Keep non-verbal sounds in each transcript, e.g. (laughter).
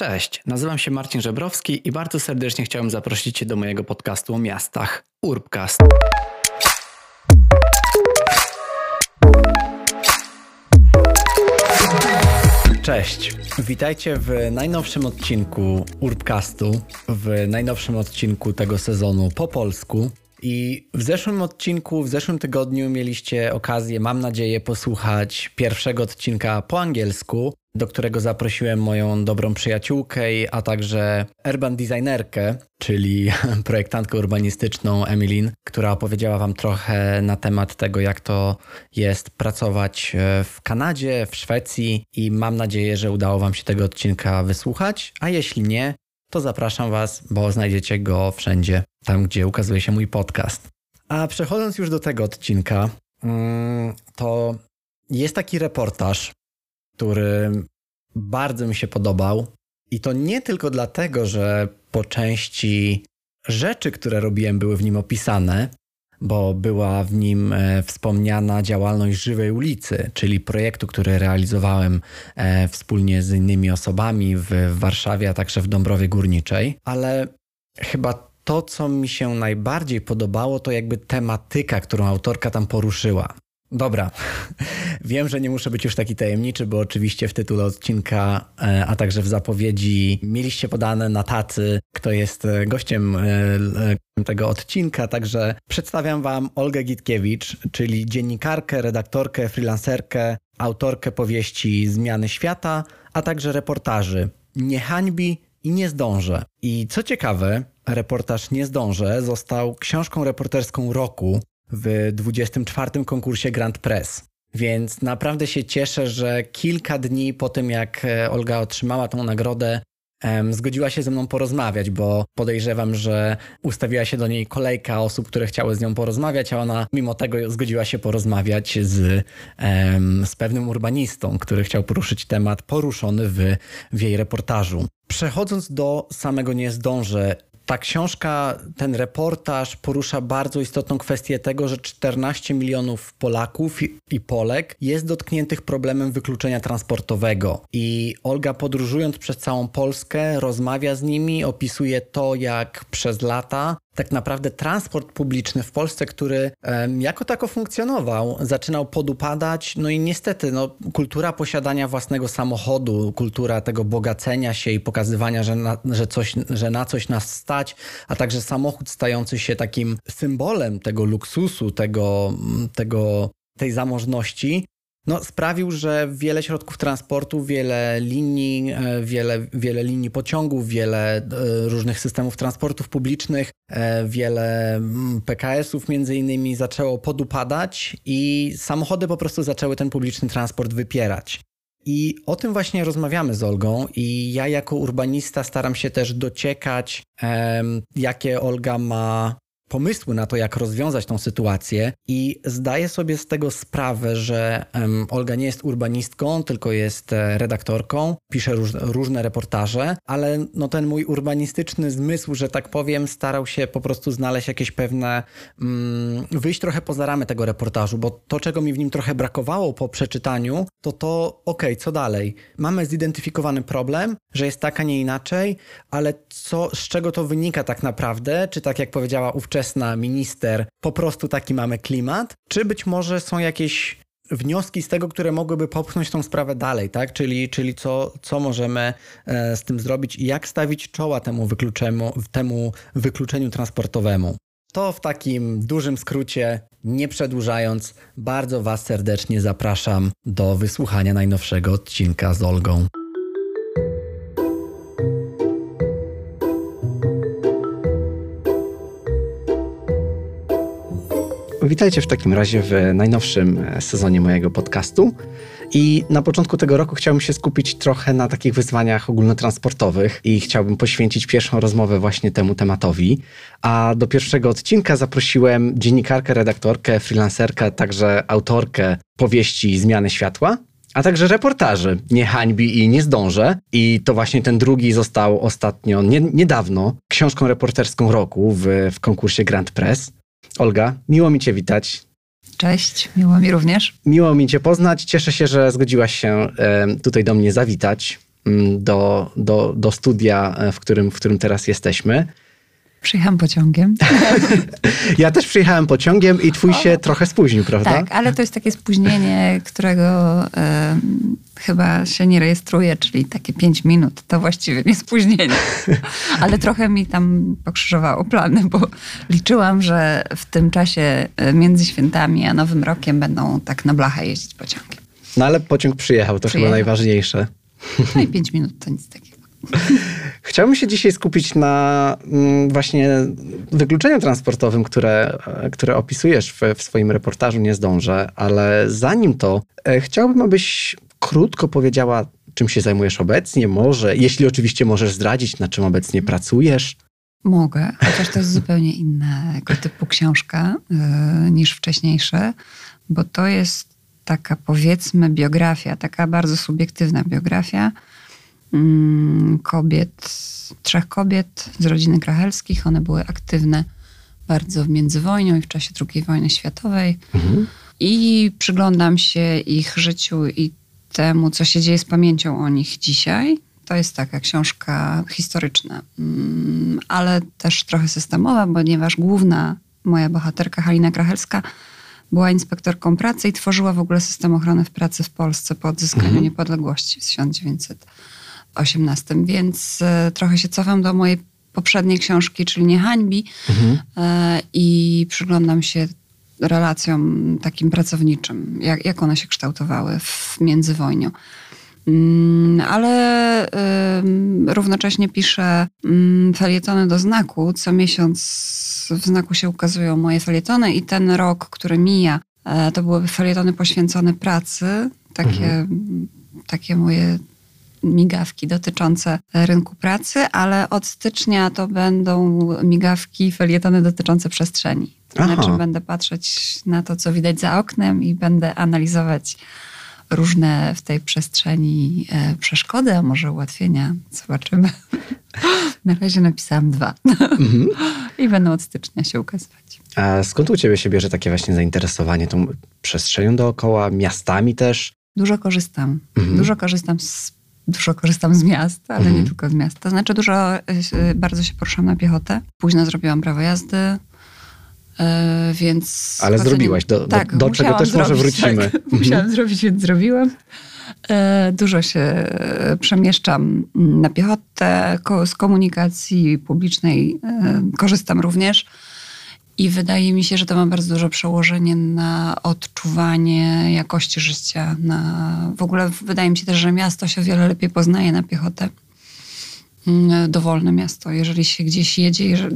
Cześć, nazywam się Marcin Żebrowski i bardzo serdecznie chciałem zaprosić Cię do mojego podcastu o miastach Urbcast. Cześć, witajcie w najnowszym odcinku Urbcastu, w najnowszym odcinku tego sezonu po polsku. I w zeszłym odcinku, w zeszłym tygodniu mieliście okazję, mam nadzieję, posłuchać pierwszego odcinka po angielsku, do którego zaprosiłem moją dobrą przyjaciółkę, a także urban designerkę, czyli (laughs) projektantkę urbanistyczną Emilin, która opowiedziała Wam trochę na temat tego, jak to jest pracować e, w Kanadzie, w Szwecji i mam nadzieję, że udało Wam się tego odcinka wysłuchać, a jeśli nie, to zapraszam Was, bo znajdziecie go wszędzie, tam gdzie ukazuje się mój podcast. A przechodząc już do tego odcinka, mm, to jest taki reportaż, który bardzo mi się podobał. I to nie tylko dlatego, że po części rzeczy, które robiłem, były w nim opisane, bo była w nim e, wspomniana działalność Żywej Ulicy, czyli projektu, który realizowałem e, wspólnie z innymi osobami w Warszawie, a także w Dąbrowie Górniczej. Ale chyba to, co mi się najbardziej podobało, to jakby tematyka, którą autorka tam poruszyła. Dobra, (laughs) wiem, że nie muszę być już taki tajemniczy, bo oczywiście w tytule odcinka, e, a także w zapowiedzi mieliście podane na tacy, kto jest e, gościem e, tego odcinka, także przedstawiam Wam Olgę Gitkiewicz, czyli dziennikarkę, redaktorkę, freelancerkę, autorkę powieści Zmiany Świata, a także reportaży Nie hańbi i nie zdążę. I co ciekawe, reportaż Nie zdążę został książką reporterską roku w 24 konkursie Grand Press. Więc naprawdę się cieszę, że kilka dni po tym, jak e, Olga otrzymała tą nagrodę, zgodziła się ze mną porozmawiać, bo podejrzewam, że ustawiła się do niej kolejka osób, które chciały z nią porozmawiać, a ona mimo tego zgodziła się porozmawiać z, z pewnym urbanistą, który chciał poruszyć temat poruszony w, w jej reportażu. Przechodząc do samego Nie zdążę, ta książka, ten reportaż porusza bardzo istotną kwestię tego, że 14 milionów Polaków i Polek jest dotkniętych problemem wykluczenia transportowego. I Olga, podróżując przez całą Polskę, rozmawia z nimi, opisuje to, jak przez lata tak naprawdę transport publiczny w Polsce, który jako tako funkcjonował, zaczynał podupadać. No i niestety, no, kultura posiadania własnego samochodu, kultura tego bogacenia się i pokazywania, że na, że, coś, że na coś nas stać, a także samochód stający się takim symbolem tego luksusu, tego, tego tej zamożności, no, sprawił, że wiele środków transportu, wiele linii, e, wiele, wiele linii pociągów, wiele e, różnych systemów transportów publicznych, e, wiele PKS-ów między innymi zaczęło podupadać i samochody po prostu zaczęły ten publiczny transport wypierać. I o tym właśnie rozmawiamy z Olgą, i ja jako urbanista staram się też dociekać, jakie Olga ma pomysły na to, jak rozwiązać tą sytuację i zdaję sobie z tego sprawę, że Olga nie jest urbanistką, tylko jest e, redaktorką, pisze róż, różne reportaże, ale no ten mój urbanistyczny zmysł, że tak powiem, starał się po prostu znaleźć jakieś pewne, um, wyjść trochę poza ramy tego reportażu, bo to, czego mi w nim trochę brakowało po przeczytaniu, to to, okej, okay, co dalej? Mamy zidentyfikowany problem, że jest tak, a nie inaczej, ale co, z czego to wynika tak naprawdę? Czy tak jak powiedziała ówczesna ówczesna minister, po prostu taki mamy klimat? Czy być może są jakieś wnioski z tego, które mogłyby popchnąć tą sprawę dalej, tak? Czyli, czyli co, co możemy e, z tym zrobić i jak stawić czoła temu, wykluczeniu, temu wykluczeniu transportowemu. To w takim dużym skrócie, nie przedłużając, bardzo Was serdecznie zapraszam do wysłuchania najnowszego odcinka z Olgą. Witajcie w takim razie w najnowszym e, sezonie mojego podcastu. I na początku tego roku chciałbym się skupić trochę na takich wyzwaniach ogólnotransportowych i chciałbym poświęcić pierwszą rozmowę właśnie temu tematowi. A do pierwszego odcinka zaprosiłem dziennikarkę, redaktorkę, freelancerkę, także autorkę powieści Zmiany Światła, a także reportaży Nie hańbi i nie zdążę. I to właśnie ten drugi został ostatnio, nie, niedawno, książką reporterską roku w, w konkursie Grand Press. Olga, miło mi Cię witać. Cześć, miło mi również. Miło mi Cię poznać. Cieszę się, że zgodziłaś się tutaj do mnie zawitać. mm, do, do, do studia, e, w którym, w którym teraz jesteśmy. Przyjechałam pociągiem. (laughs) ja też przyjechałem pociągiem i twój się trochę spóźnił, prawda? Tak, ale to jest takie spóźnienie, którego chyba się nie rejestruje, czyli takie pięć minut. To właściwie nie spóźnienie. (laughs) ale trochę mi tam pokrzyżowało plany, bo liczyłam, że w tym czasie e, między świętami a Nowym Rokiem będą tak na blachę jeździć pociągiem. No ale pociąg przyjechał, to przyjechał. chyba najważniejsze. (laughs) No i pięć minut to nic takiego. (laughs) Chciałbym się dzisiaj skupić na mm, właśnie wykluczeniu transportowym, które, które opisujesz w, w swoim reportażu. Nie zdążę, ale zanim to, e, chciałbym, abyś krótko powiedziała, czym się zajmujesz obecnie. Może, jeśli oczywiście możesz zdradzić, na czym obecnie pracujesz. Mogę, chociaż to jest zupełnie innego typu książka yy, niż wcześniejsze, bo to jest taka powiedzmy biografia, taka bardzo subiektywna biografia Mm, kobiet, trzech kobiet z rodziny krachelskich. One były aktywne bardzo w międzywojniu i w czasie II wojny światowej. Mhm. I przyglądam się ich życiu i temu, co się dzieje z pamięcią o nich dzisiaj. To jest taka książka historyczna, mm, ale też trochę systemowa, ponieważ główna moja bohaterka Halina Krachelska była inspektorką pracy i tworzyła w ogóle system ochrony w pracy w Polsce po odzyskaniu mhm. niepodległości w 1900 XVIII, więc e, trochę się cofam do mojej poprzedniej książki, czyli Nie hańbi mhm. E, i przyglądam się relacjom takim pracowniczym, jak, jak one się kształtowały w międzywojniu. Mm, ale równocześnie piszę mm, felietony do znaku. Co miesiąc w znaku się ukazują moje felietony i ten rok, który mija, e, to były felietony poświęcone pracy. Takie, mhm. takie moje migawki dotyczące rynku pracy, ale od stycznia to będą migawki, felietony dotyczące przestrzeni. To znaczy będę patrzeć na to, co widać za oknem i będę analizować różne w tej przestrzeni e, przeszkody, a może ułatwienia. Zobaczymy. (laughs) Na razie napisałam dwa. Mhm. I będą od stycznia się ukazywać. A skąd u ciebie się bierze takie właśnie zainteresowanie tą przestrzenią dookoła, miastami też? Dużo korzystam. Mhm. Dużo korzystam z dużo korzystam z miasta, ale mhm. nie tylko z miasta. To znaczy dużo, y, bardzo się poruszam na piechotę. Późno zrobiłam prawo jazdy, y, więc... Ale zrobiłaś, do, tak, do, do czego też zrobić, może wrócimy. Tak, (laughs) mhm. Musiałam zrobić, więc zrobiłam. Y, dużo się przemieszczam na piechotę, z komunikacji publicznej korzystam również. I wydaje mi się, że to ma bardzo duże przełożenie na odczuwanie jakości życia. Na, w ogóle wydaje mi się też, że miasto się o wiele lepiej poznaje na piechotę. Mm, dowolne miasto. Jeżeli się gdzieś jedzie,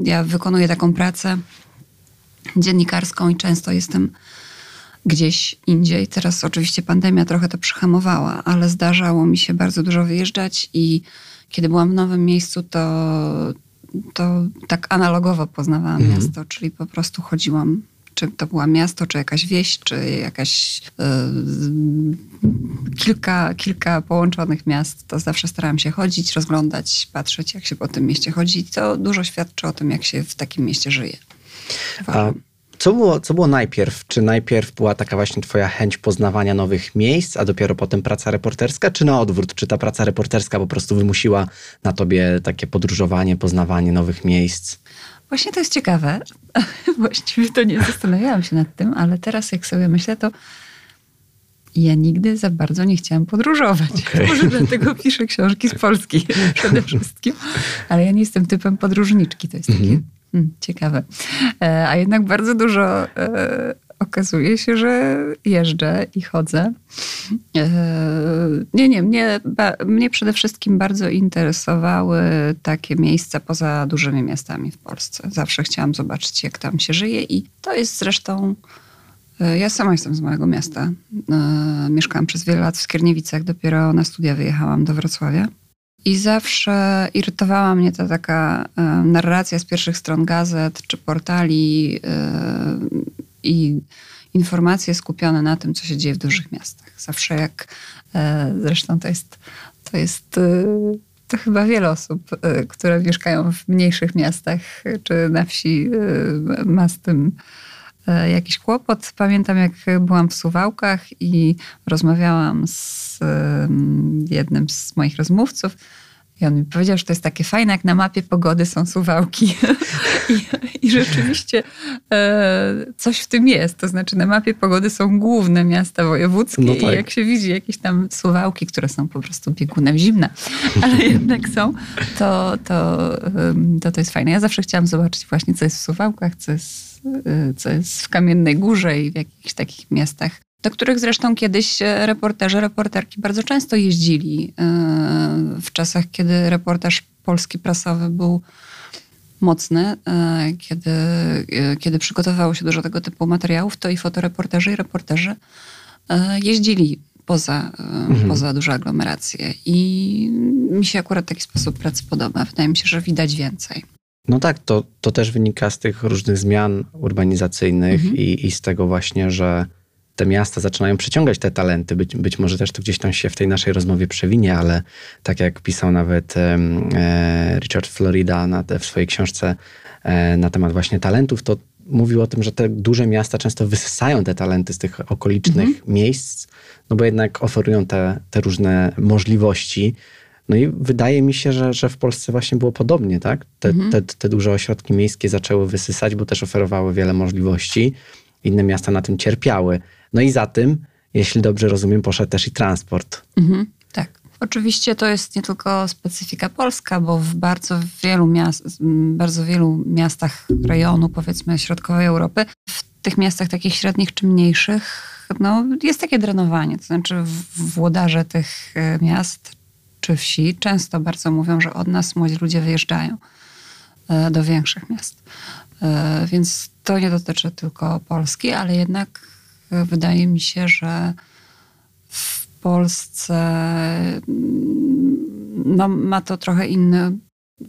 ja wykonuję taką pracę dziennikarską i często jestem gdzieś indziej. Teraz oczywiście pandemia trochę to przyhamowała, ale zdarzało mi się bardzo dużo wyjeżdżać i kiedy byłam w nowym miejscu, to, to tak analogowo poznawałam mhm. miasto, czyli po prostu chodziłam czy to było miasto, czy jakaś wieś, czy jakaś yy, kilka, kilka połączonych miast, to zawsze starałam się chodzić, rozglądać, patrzeć, jak się po tym mieście chodzi. To dużo świadczy o tym, jak się w takim mieście żyje. A co było, co było najpierw? Czy najpierw była taka właśnie twoja chęć poznawania nowych miejsc, a dopiero potem praca reporterska, czy na odwrót? Czy ta praca reporterska po prostu wymusiła na tobie takie podróżowanie, poznawanie nowych miejsc? Właśnie to jest ciekawe. (laughs) Właściwie to nie zastanawiałam się nad tym, ale teraz jak sobie myślę, to ja nigdy za bardzo nie chciałam podróżować. Okay. Może dlatego piszę książki z Polski (laughs) przede wszystkim. Ale ja nie jestem typem podróżniczki. To jest takie mm -hmm. Hmm, ciekawe. E, a jednak bardzo dużo e, okazuje się, że jeżdżę i chodzę. E, nie, nie, mnie, mnie przede wszystkim bardzo interesowały takie miejsca poza dużymi miastami w Polsce. Zawsze chciałam zobaczyć, jak tam się żyje i to jest zresztą ja sama jestem z mojego miasta. Mieszkałam przez wiele lat w Skierniewicach, dopiero na studia wyjechałam do Wrocławia. I zawsze irytowała mnie ta taka e, narracja z pierwszych stron gazet czy portali e, i informacje skupione na tym, co się dzieje w dużych miastach. Zawsze jak, e, zresztą to jest, to jest to chyba wiele osób, które mieszkają w mniejszych miastach czy na wsi ma z tym e, jakiś kłopot. Pamiętam, jak byłam w Suwałkach i rozmawiałam z jednym z moich rozmówców. I on mi powiedział, że to jest takie fajne, jak na mapie pogody są suwałki. (laughs) I, I, rzeczywiście e, coś w tym jest. To znaczy, na mapie pogody są główne miasta wojewódzkie, no tak. i jak się widzi jakieś tam suwałki, które są po prostu biegunem zimna, ale (laughs) jednak są, to to, to to jest fajne. Ja zawsze chciałam zobaczyć właśnie, co jest w suwałkach, co jest, e, co jest w Kamiennej Górze i w jakichś takich miastach do których zresztą kiedyś e, reporterzy, reporterki bardzo często jeździli e, w czasach, kiedy reportaż polski prasowy był mocny, e, kiedy, kiedy przygotowało się dużo tego typu materiałów, to i fotoreporterzy, i reporterzy jeździli poza, mhm. poza duże aglomeracje. I mi się akurat taki sposób pracy podoba. Wydaje mi się, że widać więcej. No tak, to, to też wynika z tych różnych zmian urbanizacyjnych mhm. i, i z tego właśnie, że te miasta zaczynają przyciągać te talenty. Być, być może też to gdzieś tam się w tej naszej rozmowie przewinie, ale tak jak pisał nawet e, Richard Florida na, w swojej książce e, na temat właśnie talentów, to mówił o tym, że te duże miasta często wysysają te talenty z tych okolicznych mhm. miejsc, no bo jednak oferują te, te różne możliwości. No i wydaje mi się, że, że w Polsce właśnie było podobnie, tak? Te, mhm. te, te duże ośrodki miejskie zaczęły wysysać, bo też oferowały wiele możliwości. Inne miasta na tym cierpiały. No i za tym, jeśli dobrze rozumiem, poszedł też i transport. Mhm, tak. Oczywiście to jest nie tylko specyfika polska, bo w bardzo wielu, miast, bardzo wielu miastach rejonu, powiedzmy środkowej Europy, w tych miastach takich średnich czy mniejszych, no, jest takie drenowanie. To znaczy włodarze tych e, miast czy wsi często bardzo mówią, że od nas młodzi ludzie wyjeżdżają e, do większych miast. E, więc to nie dotyczy tylko Polski, ale jednak wydaje mi się, że w Polsce mm, no, ma to trochę inny,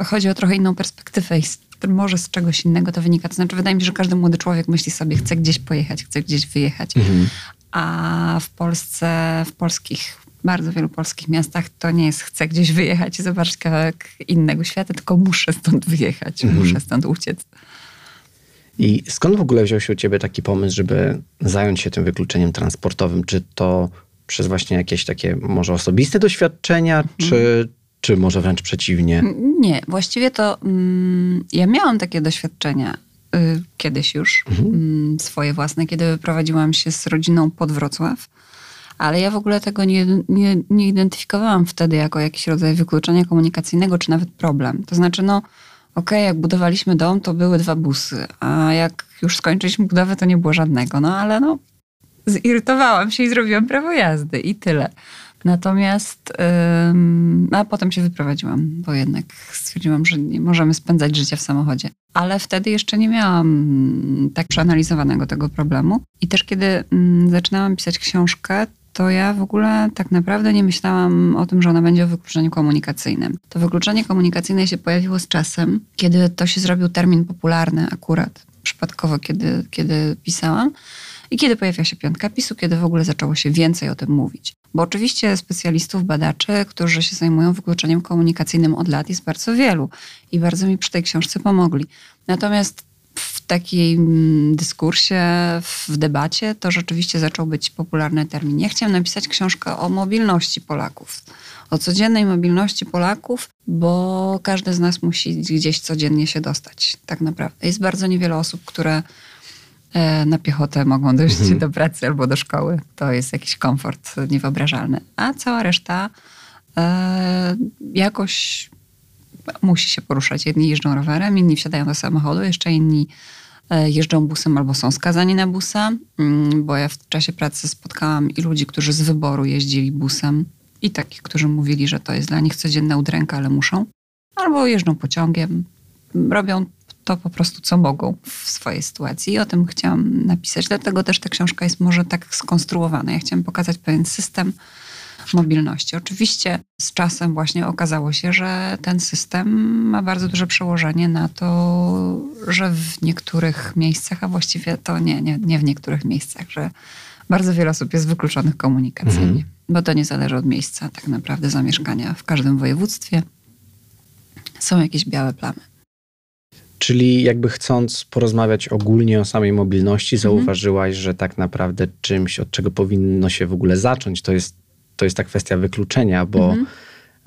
chodzi o trochę inną perspektywę i może z czegoś innego to wynika. To znaczy, wydaje mi się, że każdy młody człowiek myśli sobie, chce gdzieś pojechać, chce gdzieś wyjechać. Mhm. A w Polsce, w polskich, bardzo wielu polskich miastach to nie jest chcę gdzieś wyjechać i zobaczyć kawałek innego świata, tylko muszę stąd wyjechać, mhm. muszę stąd uciec. I skąd w ogóle wziął się u ciebie taki pomysł, żeby zająć się tym wykluczeniem transportowym? Czy to przez właśnie jakieś takie może osobiste doświadczenia, mhm. czy, czy może wręcz przeciwnie? Nie, właściwie to mm, ja miałam takie doświadczenia y, kiedyś już, mhm. y, swoje własne, kiedy wyprowadziłam się z rodziną pod Wrocław. Ale ja w ogóle tego nie, nie, nie identyfikowałam wtedy jako jakiś rodzaj wykluczenia komunikacyjnego, czy nawet problem. To znaczy, no, okay, jak budowaliśmy dom, to były dwa busy, a jak już skończyliśmy budowę, to nie było żadnego. No ale no, zirytowałam się i zrobiłam prawo jazdy i tyle. Natomiast, ym, a potem się wyprowadziłam, bo jednak stwierdziłam, że nie możemy spędzać życia w samochodzie. Ale wtedy jeszcze nie miałam tak przeanalizowanego tego problemu. I też kiedy ym, zaczynałam pisać książkę, to ja w ogóle tak naprawdę nie myślałam o tym, że ona będzie o wykluczeniu komunikacyjnym. To wykluczenie komunikacyjne się pojawiło z czasem, kiedy to się zrobił termin popularny akurat, przypadkowo, kiedy, kiedy pisałam. I kiedy pojawia się piątka PiSu, kiedy w ogóle zaczęło się więcej o tym mówić. Bo oczywiście specjalistów, badaczy, którzy się zajmują wykluczeniem komunikacyjnym od lat jest bardzo wielu i bardzo mi przy tej książce pomogli. Natomiast w takim dyskursie, w debacie, to rzeczywiście zaczął być popularny termin. Ja chciałam napisać książkę o mobilności Polaków, o codziennej mobilności Polaków, bo każdy z nas musi gdzieś codziennie się dostać, tak naprawdę. Jest bardzo niewiele osób, które e, na piechotę mogą dojść mhm. do pracy albo do szkoły. To jest jakiś komfort niewyobrażalny. A cała reszta e, jakoś musi się poruszać. Jedni jeżdżą rowerem, inni wsiadają do samochodu, jeszcze inni jeżdżą busem albo są skazani na busa, mm, bo ja w czasie pracy spotkałam i ludzi, którzy z wyboru jeździli busem i takich, którzy mówili, że to jest dla nich codzienna udręka, ale muszą. Albo jeżdżą pociągiem, robią to po prostu, co mogą w swojej sytuacji. I o tym chciałam napisać. Dlatego też ta książka jest może tak skonstruowana. Ja chciałam pokazać pewien system, mobilności. Oczywiście z czasem właśnie okazało się, że ten system ma bardzo duże przełożenie na to, że w niektórych miejscach, a właściwie to nie, nie, nie w niektórych miejscach, że bardzo wiele osób jest wykluczonych komunikacyjnie, mhm. bo to nie zależy od miejsca tak naprawdę zamieszkania w każdym województwie. Są jakieś białe plamy. Czyli jakby chcąc porozmawiać ogólnie o samej mobilności, Mhm. zauważyłaś, że tak naprawdę czymś, od czego powinno się w ogóle zacząć, to jest, to jest ta kwestia wykluczenia, bo Mhm.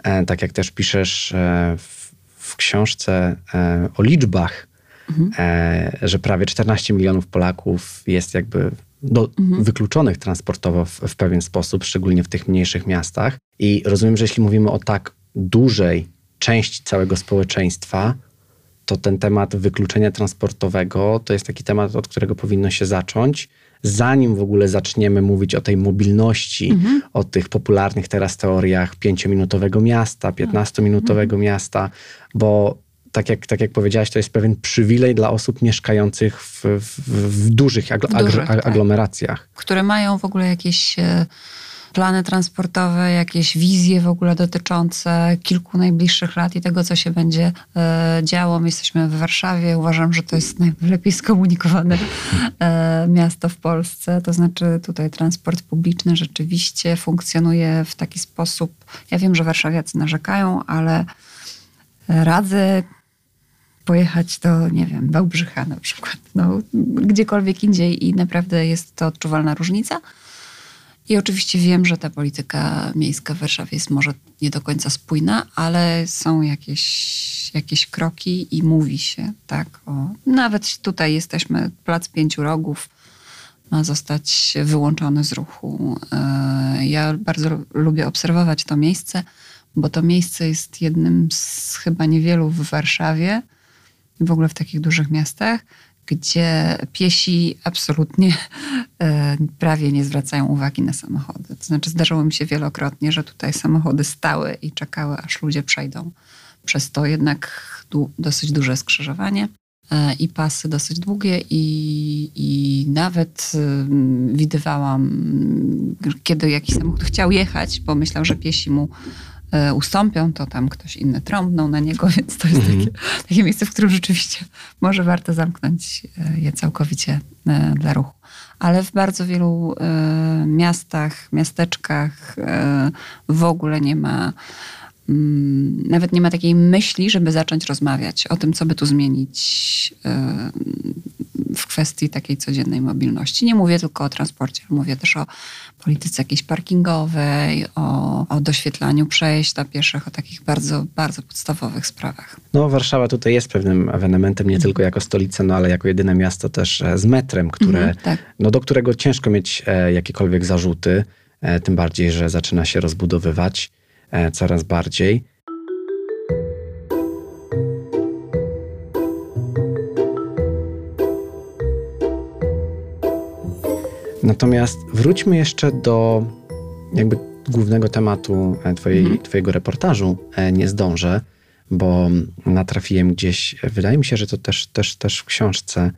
e, tak jak też piszesz e, w, w książce e, o liczbach, Mhm. e, że prawie 14 milionów Polaków jest jakby do, Mhm. wykluczonych transportowo w, w pewien sposób, szczególnie w tych mniejszych miastach. I rozumiem, że jeśli mówimy o tak dużej części całego społeczeństwa, to ten temat wykluczenia transportowego to jest taki temat, od którego powinno się zacząć, zanim w ogóle zaczniemy mówić o tej mobilności, o tych popularnych teraz teoriach pięciominutowego miasta, 15-minutowego miasta, bo tak jak, tak jak powiedziałaś, to jest pewien przywilej dla osób mieszkających w, w, w dużych, aglo, agro- Dużych, tak. aglomeracjach. które mają w ogóle jakieś e, plany transportowe, jakieś wizje w ogóle dotyczące kilku najbliższych lat i tego, co się będzie e, działo. My jesteśmy w Warszawie. Uważam, że to jest najlepiej skomunikowane e, miasto w Polsce. To znaczy tutaj transport publiczny rzeczywiście funkcjonuje w taki sposób. Ja wiem, że warszawiacy narzekają, ale radzę pojechać do, nie wiem, Wałbrzycha na przykład, no, gdziekolwiek indziej i naprawdę jest to odczuwalna różnica. I oczywiście wiem, że ta polityka miejska w Warszawie jest może nie do końca spójna, ale są jakieś, jakieś kroki i mówi się, tak, o, nawet tutaj jesteśmy, Plac Pięciu Rogów ma zostać wyłączony z ruchu. E, Ja bardzo lubię obserwować to miejsce, bo to miejsce jest jednym z chyba niewielu w Warszawie, w ogóle w takich dużych miastach, gdzie piesi absolutnie (laughs) e, prawie nie zwracają uwagi na samochody. To znaczy zdarzyło mi się wielokrotnie, że tutaj samochody stały i czekały, aż ludzie przejdą przez to jednak du- dosyć duże skrzyżowanie e, i pasy dosyć długie i, i nawet widywałam, kiedy jakiś samochód chciał jechać, bo myślał, że piesi mu ustąpią, to tam ktoś inny trąbnął na niego, (laughs) więc to jest Mhm. takie, takie miejsce, w którym rzeczywiście może warto zamknąć e, je całkowicie e, dla ruchu. Ale w bardzo wielu e, miastach, miasteczkach e, w ogóle nie ma mm, nawet nie ma takiej myśli, żeby zacząć rozmawiać o tym, co by tu zmienić e, w kwestii takiej codziennej mobilności. Nie mówię tylko o transporcie, mówię też o polityce jakiejś parkingowej, o, o doświetlaniu przejść dla pieszych, o takich bardzo, bardzo podstawowych sprawach. No, Warszawa tutaj jest pewnym ewenementem, nie tylko jako stolica, no ale jako jedyne miasto też e, z metrem, które, Mhm, tak. no, do którego ciężko mieć e, jakiekolwiek zarzuty, e, tym bardziej, że zaczyna się rozbudowywać coraz bardziej. Natomiast wróćmy jeszcze do jakby głównego tematu e, twojej, twojego reportażu. E, Nie zdążę, bo natrafiłem gdzieś, wydaje mi się, że to też, też, też w książce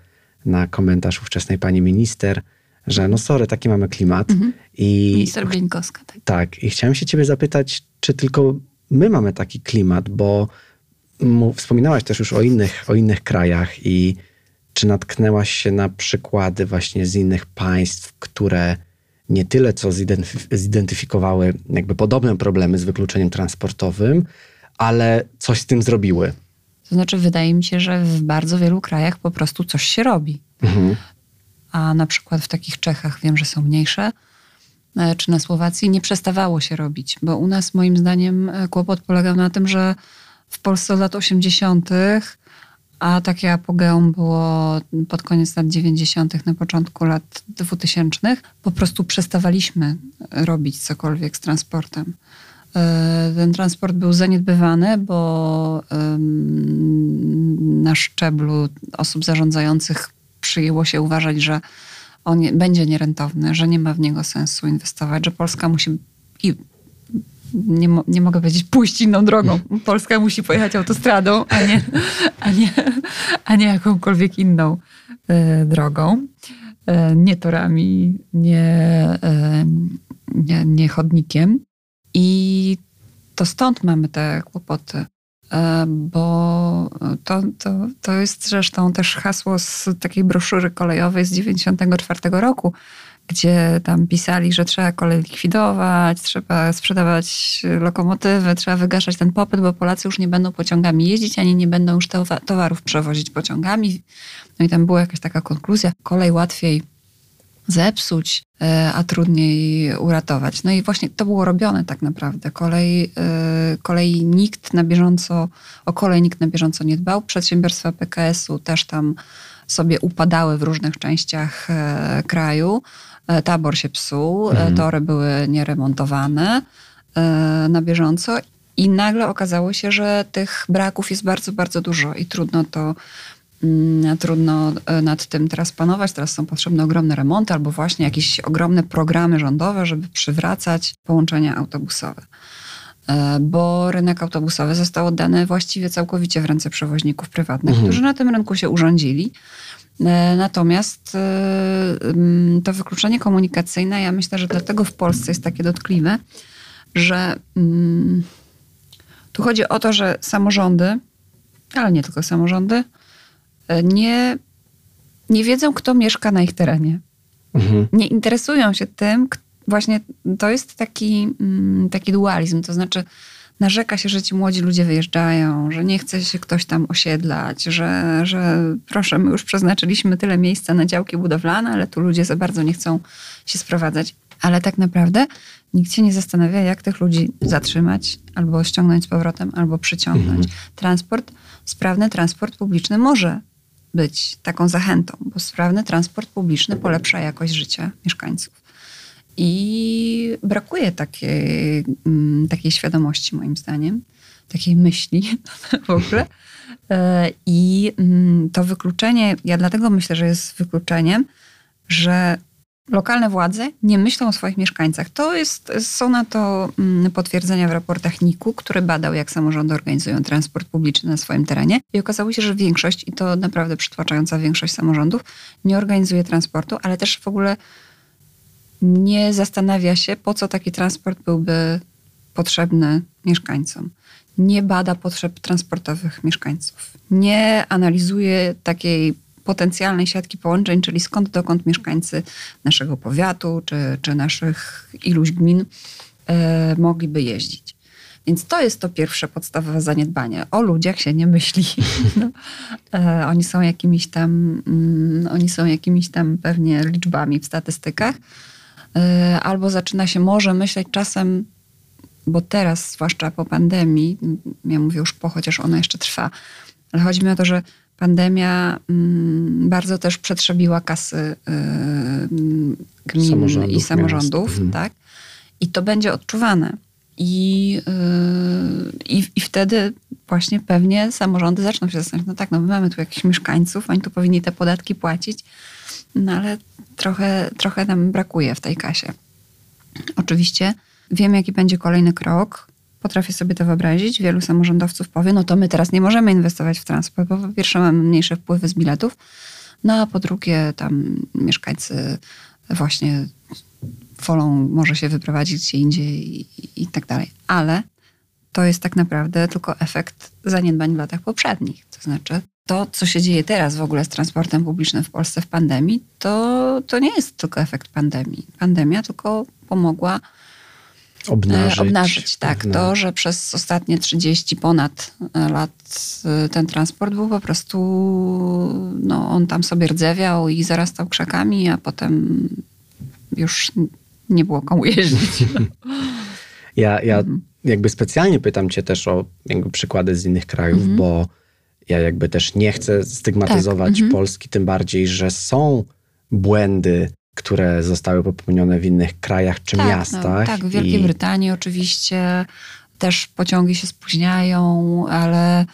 na komentarz ówczesnej pani minister, że no sorry, taki mamy klimat. I Minister Bieńkowska, tak. tak, i chciałem się ciebie zapytać, czy tylko my mamy taki klimat, bo wspominałaś też już o innych, o innych krajach i czy natknęłaś się na przykłady właśnie z innych państw, które nie tyle co zidentyf- zidentyfikowały jakby podobne problemy z wykluczeniem transportowym, ale coś z tym zrobiły. To znaczy, wydaje mi się, że w bardzo wielu krajach po prostu coś się robi. Mhm. A na przykład w takich Czechach wiem, że są mniejsze, e, czy na Słowacji nie przestawało się robić, bo u nas moim zdaniem e, kłopot polegał na tym, że w Polsce od lat 80., a takie apogeum było pod koniec lat 90., na początku lat 2000, po prostu przestawaliśmy robić cokolwiek z transportem. E, Ten transport był zaniedbywany, bo na szczeblu osób zarządzających przyjęło się uważać, że on będzie nierentowny, że nie ma w niego sensu inwestować, że Polska musi i nie, mo- nie mogę powiedzieć pójść inną drogą. Polska musi pojechać autostradą, a nie, a nie, a nie jakąkolwiek inną e, drogą. E, nie torami, nie, e, nie, nie chodnikiem. I to stąd mamy te kłopoty. E, Bo to, to, to jest zresztą też hasło z takiej broszury kolejowej z 94 roku, gdzie tam pisali, że trzeba kolej likwidować, trzeba sprzedawać lokomotywy, trzeba wygaszać ten popyt, bo Polacy już nie będą pociągami jeździć, ani nie będą już towarów przewozić pociągami. No i tam była jakaś taka konkluzja, kolej łatwiej zepsuć, e, a trudniej uratować. No i właśnie to było robione tak naprawdę. Kolej, e, kolei nikt na bieżąco, o kolej nikt na bieżąco nie dbał. Przedsiębiorstwa PKS-u też tam sobie upadały w różnych częściach e, kraju. Tabor się psuł, mhm. tory były nieremontowane na bieżąco i nagle okazało się, że tych braków jest bardzo, bardzo dużo i trudno to Mm, trudno e, nad tym teraz panować. Teraz są potrzebne ogromne remonty albo właśnie jakieś ogromne programy rządowe, żeby przywracać połączenia autobusowe. E, bo rynek autobusowy został oddany właściwie całkowicie w ręce przewoźników prywatnych, mhm. którzy na tym rynku się urządzili. E, natomiast mm, to wykluczenie komunikacyjne, ja myślę, że dlatego w Polsce jest takie dotkliwe, że mm, tu chodzi o to, że samorządy, ale nie tylko samorządy, nie, nie wiedzą, kto mieszka na ich terenie. Mhm. Nie interesują się tym, właśnie to jest taki, mm, taki dualizm, to znaczy narzeka się, że ci młodzi ludzie wyjeżdżają, że nie chce się ktoś tam osiedlać, że, że proszę, my już przeznaczyliśmy tyle miejsca na działki budowlane, ale tu ludzie za bardzo nie chcą się sprowadzać. Ale tak naprawdę nikt się nie zastanawia, jak tych ludzi zatrzymać, albo ściągnąć z powrotem, albo przyciągnąć. Mhm. Transport, sprawny transport publiczny może być taką zachętą, bo sprawny transport publiczny polepsza jakość życia mieszkańców. I brakuje takiej, mm, takiej świadomości, moim zdaniem, takiej myśli (laughs) w ogóle. E, I mm, to wykluczenie, ja dlatego myślę, że jest wykluczeniem, że lokalne władze nie myślą o swoich mieszkańcach. To jest, są na to mm, potwierdzenia w raportach NIK-u, który badał, jak samorządy organizują transport publiczny na swoim terenie. I okazało się, że większość, i to naprawdę przytłaczająca większość samorządów, nie organizuje transportu, ale też w ogóle nie zastanawia się, po co taki transport byłby potrzebny mieszkańcom. Nie bada potrzeb transportowych mieszkańców. Nie analizuje takiej potencjalnej siatki połączeń, czyli skąd dokąd mieszkańcy naszego powiatu czy, czy naszych iluś gmin e, mogliby jeździć. Więc to jest to pierwsze podstawowe zaniedbanie. O ludziach się nie myśli. (laughs) No, e, oni są jakimiś tam, mm, oni są jakimiś tam pewnie liczbami w statystykach. E, albo zaczyna się może myśleć czasem, bo teraz, zwłaszcza po pandemii, ja mówię już po, chociaż ona jeszcze trwa, ale chodzi mi o to, że pandemia mm, bardzo też przetrzebiła kasy y, gmin samorządów, i samorządów, mhm. tak? I to będzie odczuwane. I, y, i, I wtedy właśnie pewnie samorządy zaczną się zastanawiać, no tak, no my mamy tu jakichś mieszkańców, oni tu powinni te podatki płacić, no ale trochę, trochę nam brakuje w tej kasie. Oczywiście wiem, jaki będzie kolejny krok. Potrafię sobie to wyobrazić. Wielu samorządowców powie, no to my teraz nie możemy inwestować w transport, bo po pierwsze mamy mniejsze wpływy z biletów, no a po drugie tam mieszkańcy właśnie wolą może się wyprowadzić gdzie indziej i, i, tak dalej. Ale to jest tak naprawdę tylko efekt zaniedbań w latach poprzednich. To znaczy to, co się dzieje teraz w ogóle z transportem publicznym w Polsce w pandemii, to, to nie jest tylko efekt pandemii. Pandemia tylko pomogła obnażyć. E, obnażyć, tak. To, że przez ostatnie 30 ponad e, lat e, ten transport był po prostu, no on tam sobie rdzewiał i zarastał krzakami, a potem już nie było komu jeździć. (laughs) Ja, ja mhm. jakby specjalnie pytam cię też o jakby przykłady z innych krajów, mhm. bo ja jakby też nie chcę stygmatyzować tak. mhm. Polski, tym bardziej, że są błędy które zostały popełnione w innych krajach czy tak, no, miastach. No, tak, w Wielkiej I... Brytanii oczywiście też pociągi się spóźniają, ale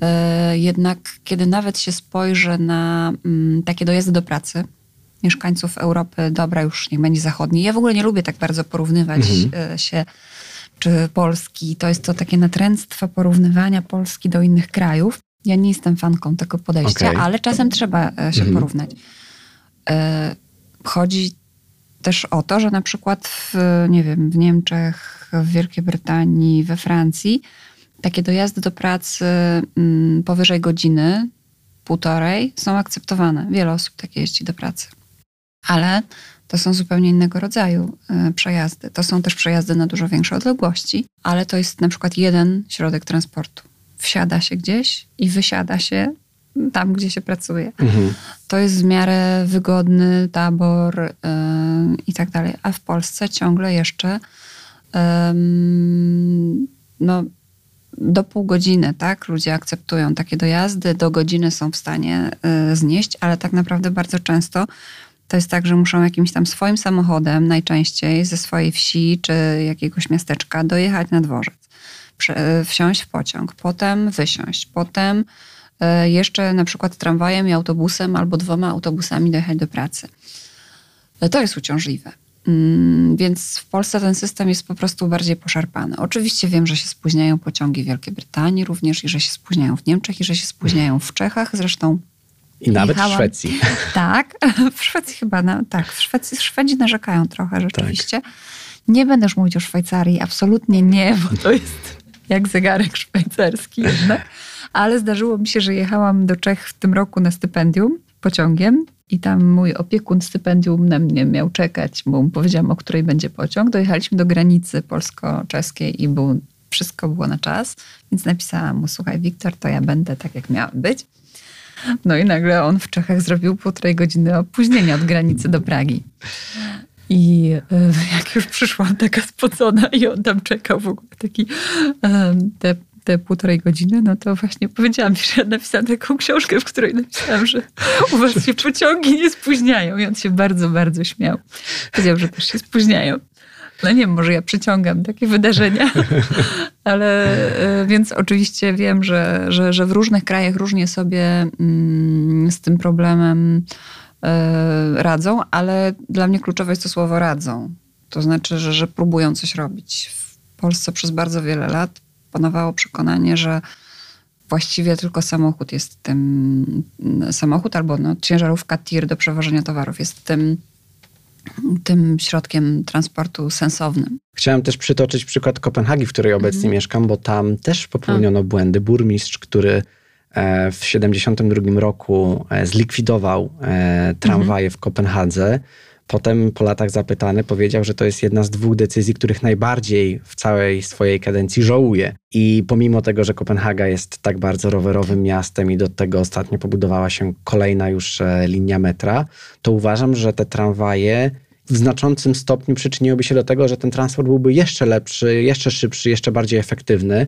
e, jednak kiedy nawet się spojrzy na mm, takie dojazdy do pracy mieszkańców Europy, dobra, już niech będzie zachodniej. Ja w ogóle nie lubię tak bardzo porównywać mhm. E, się czy Polski. To jest to takie natręctwo porównywania Polski do innych krajów. Ja nie jestem fanką tego podejścia, okay. ale czasem trzeba e, się mhm. porównać. Chodzi też o to, że na przykład w, nie wiem, w Niemczech, w Wielkiej Brytanii, we Francji takie dojazdy do pracy mm, powyżej godziny, półtorej są akceptowane. Wiele osób tak jeździ do pracy. Ale to są zupełnie innego rodzaju e, przejazdy. To są też przejazdy na dużo większe odległości, ale to jest na przykład jeden środek transportu. Wsiada się gdzieś i wysiada się tam, gdzie się pracuje. Mhm. To jest w miarę wygodny tabor yy, i tak dalej. A w Polsce ciągle jeszcze yy, no, do pół godziny, tak? Ludzie akceptują takie dojazdy, do godziny są w stanie yy, znieść, ale tak naprawdę bardzo często to jest tak, że muszą jakimś tam swoim samochodem, najczęściej ze swojej wsi czy jakiegoś miasteczka, dojechać na dworzec, wsiąść w pociąg, potem wysiąść, potem E, jeszcze na przykład tramwajem i autobusem albo dwoma autobusami dojechać do pracy. E, to jest uciążliwe. Mm, więc w Polsce ten system jest po prostu bardziej poszarpany. Oczywiście wiem, że się spóźniają pociągi w Wielkiej Brytanii również i że się spóźniają w Niemczech i że się spóźniają w Czechach. Zresztą i nawet jechałam. w Szwecji. (laughs) Tak, (laughs) w Szwecji chyba, no, tak, w Szwecji Szwedzi narzekają trochę rzeczywiście. Tak. Nie będę już mówić o Szwajcarii, absolutnie nie, bo (laughs) to jest jak zegarek szwajcarski jednak ale zdarzyło mi się, że jechałam do Czech w tym roku na stypendium pociągiem i tam mój opiekun stypendium na mnie miał czekać, bo mu powiedziałam, o której będzie pociąg. Dojechaliśmy do granicy polsko-czeskiej i był, wszystko było na czas, więc napisałam mu, słuchaj Wiktor, to ja będę tak, jak miałam być. No i nagle on w Czechach zrobił półtorej godziny opóźnienia od granicy do Pragi. I e, (laughs) jak już przyszłam taka spocona i on tam czekał w ogóle taki, te te półtorej godziny, no to właśnie powiedziałam, że napisałam taką książkę, w której napisałam, że u was się pociągi nie spóźniają. I on się bardzo, bardzo śmiał. Powiedział, że też się spóźniają. No nie wiem, może ja przyciągam takie wydarzenia, (laughs) ale e, więc oczywiście wiem, że, że, że w różnych krajach różnie sobie mm, z tym problemem radzą, ale dla mnie kluczowe jest to słowo radzą. To znaczy, że, że próbują coś robić. W Polsce przez bardzo wiele lat panowało przekonanie, że właściwie tylko samochód jest tym, samochód albo no, ciężarówka tir do przewożenia towarów jest tym, tym środkiem transportu sensownym. Chciałem też przytoczyć przykład Kopenhagi, w której obecnie mhm. mieszkam, bo tam też popełniono A. błędy. Burmistrz, który w 1972 roku e, zlikwidował e, tramwaje w Kopenhadze, Potem po latach zapytany powiedział, że to jest jedna z dwóch decyzji, których najbardziej w całej swojej kadencji żałuje. I pomimo tego, że Kopenhaga jest tak bardzo rowerowym miastem i do tego ostatnio pobudowała się kolejna już e, linia metra, to uważam, że te tramwaje w znaczącym stopniu przyczyniłyby się do tego, że ten transport byłby jeszcze lepszy, jeszcze szybszy, jeszcze bardziej efektywny.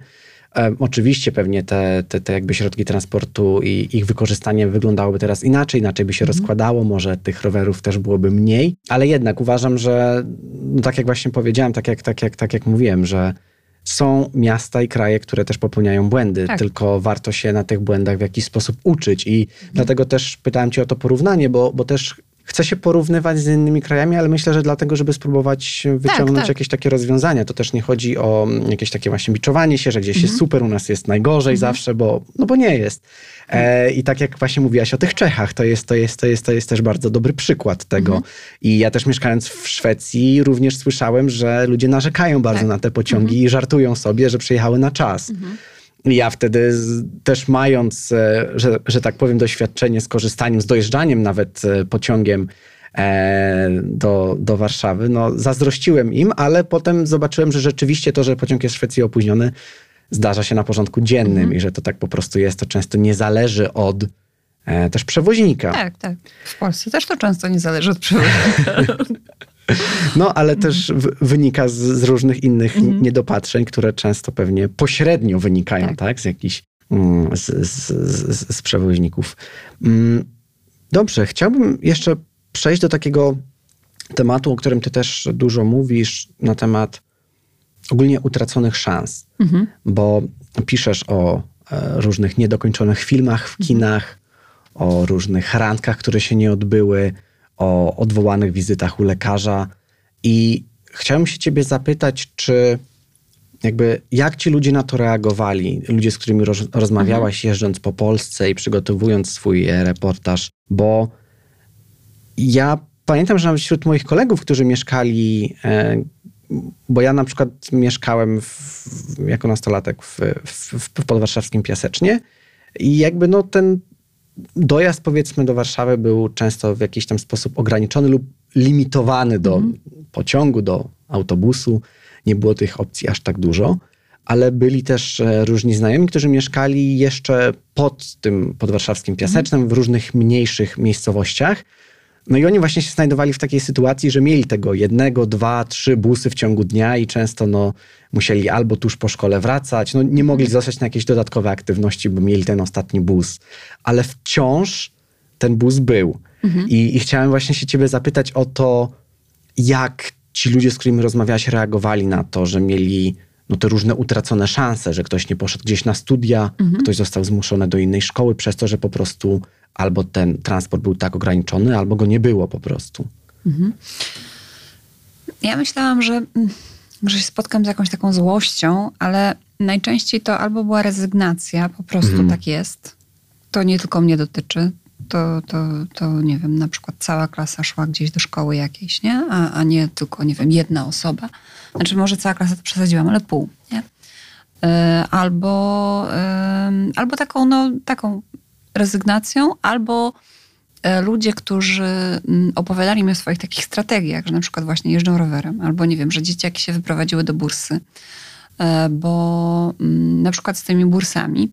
Oczywiście pewnie te, te, te jakby środki transportu i ich wykorzystanie wyglądałoby teraz inaczej, inaczej by się mhm. rozkładało, może tych rowerów też byłoby mniej, ale jednak uważam, że no tak jak właśnie powiedziałem, tak jak, tak jak, tak jak mówiłem, że są miasta i kraje, które też popełniają błędy, tak. tylko warto się na tych błędach w jakiś sposób uczyć i mhm. dlatego też pytałem cię o to porównanie, bo, bo też chce się porównywać z innymi krajami, ale myślę, że dlatego, żeby spróbować wyciągnąć tak, tak. jakieś takie rozwiązania. To też nie chodzi o jakieś takie właśnie biczowanie się, że gdzieś mhm. jest super, u nas jest najgorzej mhm. zawsze, bo, no bo nie jest. E, I tak jak właśnie mówiłaś o tych Czechach, to jest, to jest, to jest, to jest też bardzo dobry przykład tego. Mhm. I ja też mieszkając w Szwecji również słyszałem, że ludzie narzekają bardzo tak. na te pociągi mhm. i żartują sobie, że przyjechały na czas. Mhm. Ja wtedy też mając, e, że, że tak powiem, doświadczenie z korzystaniem, z dojeżdżaniem nawet e, pociągiem e, do, do Warszawy, no zazdrościłem im, ale potem zobaczyłem, że rzeczywiście to, że pociąg jest w Szwecji opóźniony, zdarza się na porządku dziennym mhm. i że to tak po prostu jest, to często nie zależy od też przewoźnika. Tak, tak. W Polsce też to często nie zależy od przewoźnika. (laughs) No, ale też wynika z, z różnych innych mhm. niedopatrzeń, które często pewnie pośrednio wynikają, tak, tak z jakichś mm, z, z, z, przewoźników. Mm, dobrze, chciałbym jeszcze przejść do takiego tematu, o którym ty też dużo mówisz, na temat ogólnie utraconych szans, mhm. bo piszesz o e, różnych niedokończonych filmach w kinach, o różnych randkach, które się nie odbyły, o odwołanych wizytach u lekarza. I chciałem się ciebie zapytać, czy jakby jak ci ludzie na to reagowali, ludzie, z którymi roz, rozmawiałaś mhm. jeżdżąc po Polsce i przygotowując swój e, reportaż, bo ja pamiętam, że nawet wśród moich kolegów, którzy mieszkali, e, bo ja na przykład mieszkałem w, jako nastolatek w, w, w podwarszawskim Piasecznie i jakby no ten dojazd powiedzmy do Warszawy był często w jakiś tam sposób ograniczony lub limitowany do mhm. pociągu, do autobusu. Nie było tych opcji aż tak dużo ale byli też e, różni znajomi, którzy mieszkali jeszcze pod tym podwarszawskim Piasecznem, w różnych mniejszych miejscowościach. No i oni właśnie się znajdowali w takiej sytuacji, że mieli tego jednego, dwa, trzy busy w ciągu dnia i często no, musieli albo tuż po szkole wracać, no nie mogli zostać na jakieś dodatkowe aktywności, bo mieli ten ostatni bus. Ale wciąż ten bus był. Mhm. I, I chciałem właśnie się ciebie zapytać o to, jak ci ludzie, z którymi rozmawiałaś, reagowali na to, że mieli no, te różne utracone szanse, że ktoś nie poszedł gdzieś na studia, mhm. ktoś został zmuszony do innej szkoły przez to, że po prostu albo ten transport był tak ograniczony, albo go nie było po prostu. Mhm. Ja myślałam, że, mm, że się spotkam z jakąś taką złością, ale najczęściej to albo była rezygnacja, po prostu mhm. tak jest. To nie tylko mnie dotyczy. To, to, to nie wiem, na przykład cała klasa szła gdzieś do szkoły jakiejś, nie? A, a nie tylko, nie wiem, jedna osoba. Znaczy może cała klasa to przesadziłam, ale pół, nie? E, albo, albo taką, no, taką rezygnacją, albo e, ludzie, którzy mm, opowiadali mi o swoich takich strategiach, że na przykład właśnie jeżdżą rowerem, albo nie wiem, że dzieciaki się wyprowadziły do bursy, e, bo mm, na przykład z tymi bursami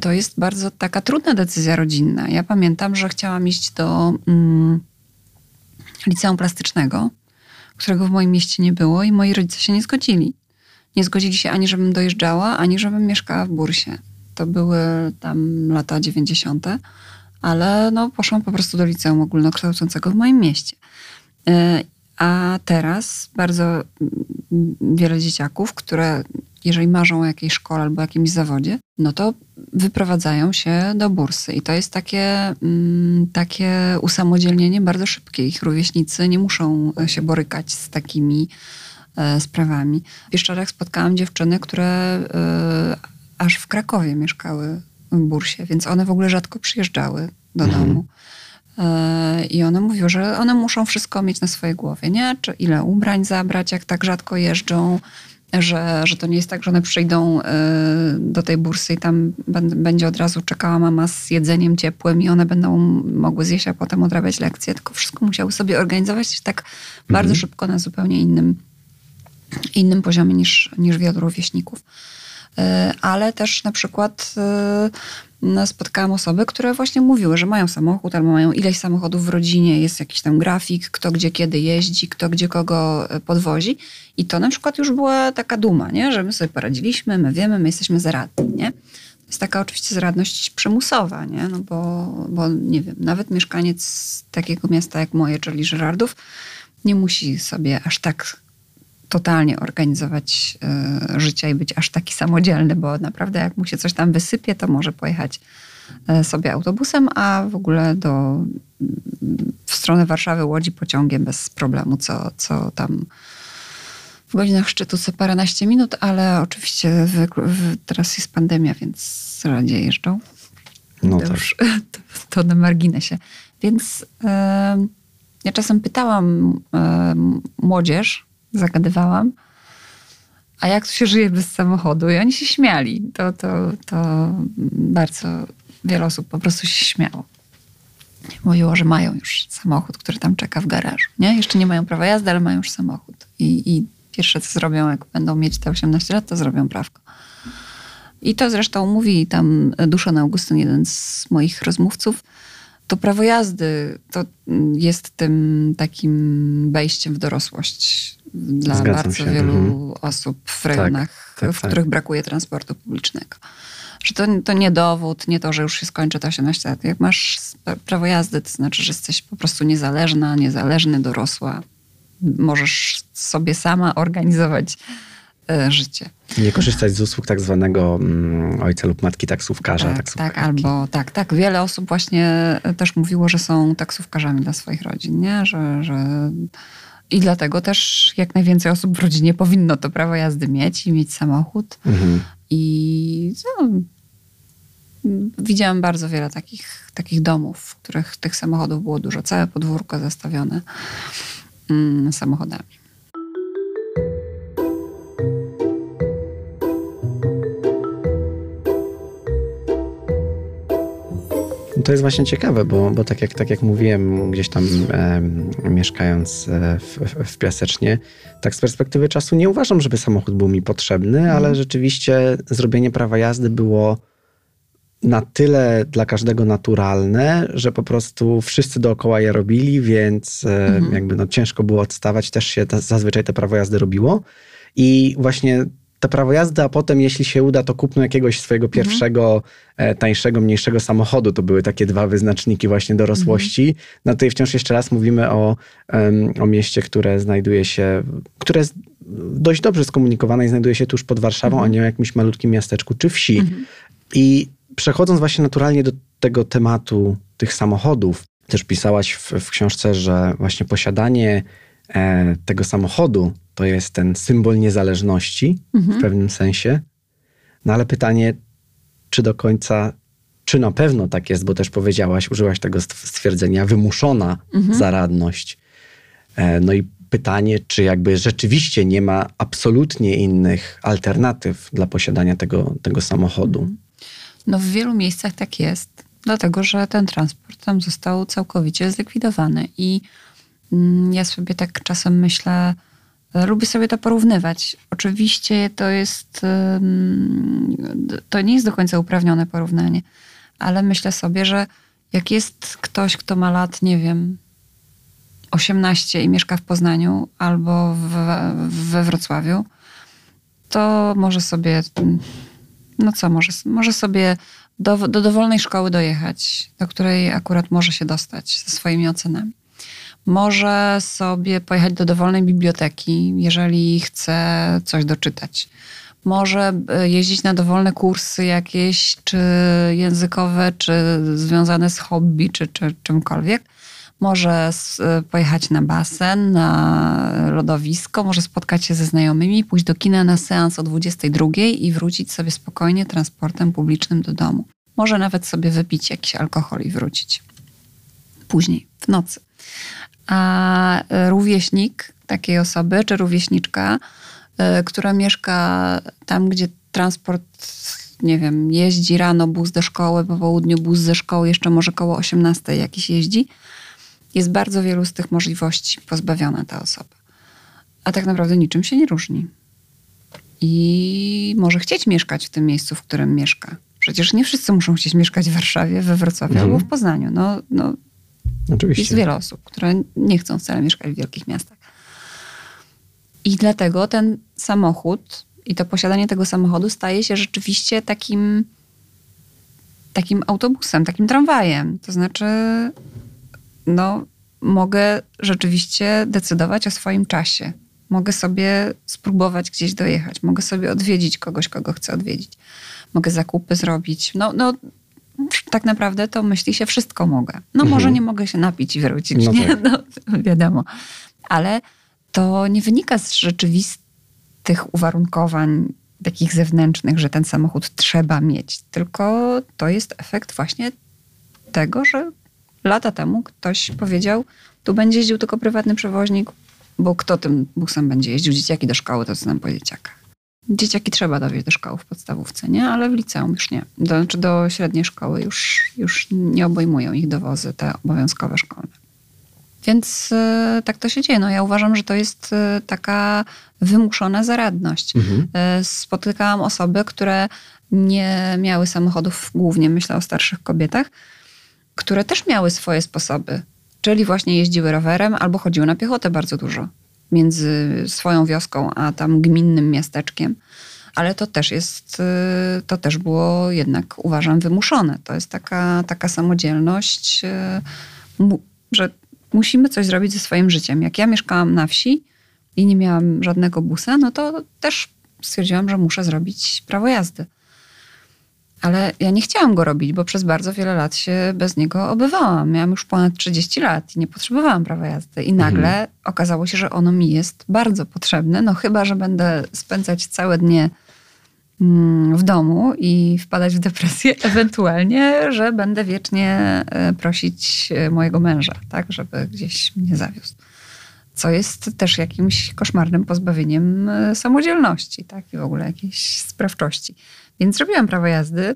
to jest bardzo taka trudna decyzja rodzinna. Ja pamiętam, że chciałam iść do mm, liceum plastycznego, którego w moim mieście nie było i moi rodzice się nie zgodzili. Nie zgodzili się ani, żebym dojeżdżała, ani żebym mieszkała w Bursie. To były tam lata 90., ale no, poszłam po prostu do liceum ogólnokształcącego w moim mieście. E, a teraz bardzo wiele dzieciaków, które jeżeli marzą o jakiejś szkole albo jakimś zawodzie, no to wyprowadzają się do bursy. I to jest takie, mm, takie usamodzielnienie bardzo szybkie. Ich rówieśnicy nie muszą się borykać z takimi e, sprawami. W Bieszczadach spotkałam dziewczyny, które e, aż w Krakowie mieszkały w bursie, więc one w ogóle rzadko przyjeżdżały do mhm. domu. E, I one mówiły, że one muszą wszystko mieć na swojej głowie, nie? Czy ile ubrań zabrać, jak tak rzadko jeżdżą, że, że to nie jest tak, że one przyjdą e, do tej bursy i tam będzie od razu czekała mama z jedzeniem ciepłym i one będą mogły zjeść, a potem odrabiać lekcje, tylko wszystko musiały sobie organizować tak mhm. bardzo szybko na zupełnie innym, innym poziomie niż, niż wielu rówieśników. E, ale też na przykład e, no, spotkałam osoby, które właśnie mówiły, że mają samochód albo mają ileś samochodów w rodzinie, jest jakiś tam grafik, kto gdzie kiedy jeździ, kto gdzie kogo e, podwozi. I to na przykład już była taka duma, nie? że my sobie poradziliśmy, my wiemy, my jesteśmy zaradni. Nie? To jest taka oczywiście zaradność przymusowa, nie? No bo, bo nie wiem, nawet mieszkaniec takiego miasta jak moje, czyli Żyrardów, nie musi sobie aż tak totalnie organizować y, życie i być aż taki samodzielny, bo naprawdę jak mu się coś tam wysypie, to może pojechać y, sobie autobusem, a w ogóle do, w stronę Warszawy Łodzi pociągiem bez problemu, co, co tam w godzinach szczytu co paręnaście minut, ale oczywiście w, w, teraz jest pandemia, więc radzie jeżdżą. No to tak. już (laughs) to, to na marginesie. Więc ja czasem pytałam młodzież, zagadywałam. A jak tu się żyje bez samochodu? I oni się śmiali. To, to, to bardzo wiele osób po prostu się śmiało. Mówiło, że mają już samochód, który tam czeka w garażu. Nie? Jeszcze nie mają prawa jazdy, ale mają już samochód. I, i pierwsze, co zrobią, jak będą mieć te 18 lat, to zrobią prawko. I to zresztą mówi tam Duszan Augustyn, jeden z moich rozmówców, to prawo jazdy to jest tym takim wejściem w dorosłość dla Zgadzam bardzo się. wielu mhm. osób w rejonach, tak, tak, w tak. których brakuje transportu publicznego. Że to, to nie dowód, nie to, że już się skończy te 18 lat. Jak masz prawo jazdy, to znaczy, że jesteś po prostu niezależna, niezależny, dorosła. Możesz sobie sama organizować e, życie. Nie korzystać z usług tak zwanego mm, ojca lub matki taksówkarza. Tak, tak, albo tak, tak. Wiele osób właśnie też mówiło, że są taksówkarzami dla swoich rodzin, nie? Że, że i dlatego też jak najwięcej osób w rodzinie powinno to prawo jazdy mieć i mieć samochód. Mhm. I no, widziałam bardzo wiele takich, takich domów, w których tych samochodów było dużo. Całe podwórko zastawione mm, samochodami. To jest właśnie ciekawe, bo, bo tak, jak, tak jak mówiłem, gdzieś tam e, mieszkając w, w, Piasecznie, tak z perspektywy czasu nie uważam, żeby samochód był mi potrzebny, mm. ale rzeczywiście zrobienie prawa jazdy było na tyle dla każdego naturalne, że po prostu wszyscy dookoła je robili, więc mm. jakby no, ciężko było odstawać. Też się ta, zazwyczaj te prawo jazdy robiło. I właśnie to prawo jazdy, a potem, jeśli się uda, to kupno jakiegoś swojego mhm. pierwszego, mhm. tańszego, mniejszego samochodu. To były takie dwa wyznaczniki właśnie dorosłości. Mhm. No tutaj wciąż jeszcze raz mówimy o, o mieście, które znajduje się, które jest dość dobrze skomunikowane i znajduje się tuż pod Warszawą, mhm. a nie o jakimś malutkim miasteczku czy wsi. Mhm. I przechodząc właśnie naturalnie do tego tematu tych samochodów, też pisałaś w, w książce, że właśnie posiadanie e, tego samochodu to jest ten symbol niezależności mhm. w pewnym sensie. No ale pytanie, czy do końca, czy na pewno tak jest, bo też powiedziałaś, użyłaś tego stwierdzenia, wymuszona mhm. zaradność. E, no i pytanie, czy jakby rzeczywiście nie ma absolutnie innych alternatyw dla posiadania tego, tego samochodu. Mhm. No w wielu miejscach tak jest, dlatego że ten transport tam został całkowicie zlikwidowany i mm, ja sobie tak czasem myślę, Lubię sobie to porównywać. Oczywiście to jest, to nie jest do końca uprawnione porównanie, ale myślę sobie, że jak jest ktoś, kto ma lat, nie wiem, 18 i mieszka w Poznaniu albo w, we Wrocławiu, to może sobie, no co, może, może sobie do, do dowolnej szkoły dojechać, do której akurat może się dostać ze swoimi ocenami może sobie pojechać do dowolnej biblioteki, jeżeli chce coś doczytać. Może e, jeździć na dowolne kursy jakieś, czy językowe, czy związane z hobby, czy, czy czymkolwiek. Może e, pojechać na basen, na lodowisko, może spotkać się ze znajomymi, pójść do kina na seans o 22 i wrócić sobie spokojnie transportem publicznym do domu. Może nawet sobie wypić jakiś alkohol i wrócić. Później, w nocy a rówieśnik takiej osoby, czy rówieśniczka, e, która mieszka tam, gdzie transport, nie wiem, jeździ rano bus do szkoły, po południu bus ze szkoły, jeszcze może koło 18 jakiś jeździ, jest bardzo wielu z tych możliwości pozbawiona ta osoba. A tak naprawdę niczym się nie różni. I może chcieć mieszkać w tym miejscu, w którym mieszka. Przecież nie wszyscy muszą chcieć mieszkać w Warszawie, we Wrocławiu mhm. albo w Poznaniu. No, no, Oczywiście. Jest wiele osób, które nie chcą wcale mieszkać w wielkich miastach. I dlatego ten samochód i to posiadanie tego samochodu staje się rzeczywiście takim, takim autobusem, takim tramwajem. To znaczy, no, mogę rzeczywiście decydować o swoim czasie. Mogę sobie spróbować gdzieś dojechać, mogę sobie odwiedzić kogoś, kogo chcę odwiedzić. Mogę zakupy zrobić. No, no tak naprawdę to myśli się wszystko mogę. No mhm. może nie mogę się napić i wrócić, no nie? Tak. No, wiadomo. Ale to nie wynika z rzeczywistych uwarunkowań takich zewnętrznych, że ten samochód trzeba mieć, tylko to jest efekt właśnie tego, że lata temu ktoś powiedział, tu będzie jeździł tylko prywatny przewoźnik, bo kto tym busem będzie jeździł? Dzieciaki do szkoły, to co nam po dzieciakach. Dzieciaki trzeba dowieść do szkoły w podstawówce, nie? Ale w liceum już nie. Do, znaczy do średniej szkoły już, już nie obejmują ich dowozy, te obowiązkowe szkolne. Więc y, tak to się dzieje. No, ja uważam, że to jest y, taka wymuszona zaradność. Mhm. Y, spotykałam osoby, które nie miały samochodów, głównie myślę o starszych kobietach, które też miały swoje sposoby. Czyli właśnie jeździły rowerem albo chodziły na piechotę bardzo dużo między swoją wioską a tam gminnym miasteczkiem. Ale to też jest, y, to też było jednak, uważam, wymuszone. To jest taka, taka samodzielność, y, że musimy coś zrobić ze swoim życiem. Jak ja mieszkałam na wsi i nie miałam żadnego busa, no to też stwierdziłam, że muszę zrobić prawo jazdy. Ale ja nie chciałam go robić, bo przez bardzo wiele lat się bez niego obywałam. Miałam już ponad 30 lat i nie potrzebowałam prawa jazdy. I nagle mhm. okazało się, że ono mi jest bardzo potrzebne. No chyba, że będę spędzać całe dnie mm, w domu i wpadać w depresję, (laughs) ewentualnie, że będę wiecznie e, prosić e, mojego męża, tak, żeby gdzieś mnie zawiózł. Co jest też jakimś koszmarnym pozbawieniem e, samodzielności, tak, i w ogóle jakiejś sprawczości. Więc zrobiłam prawo jazdy.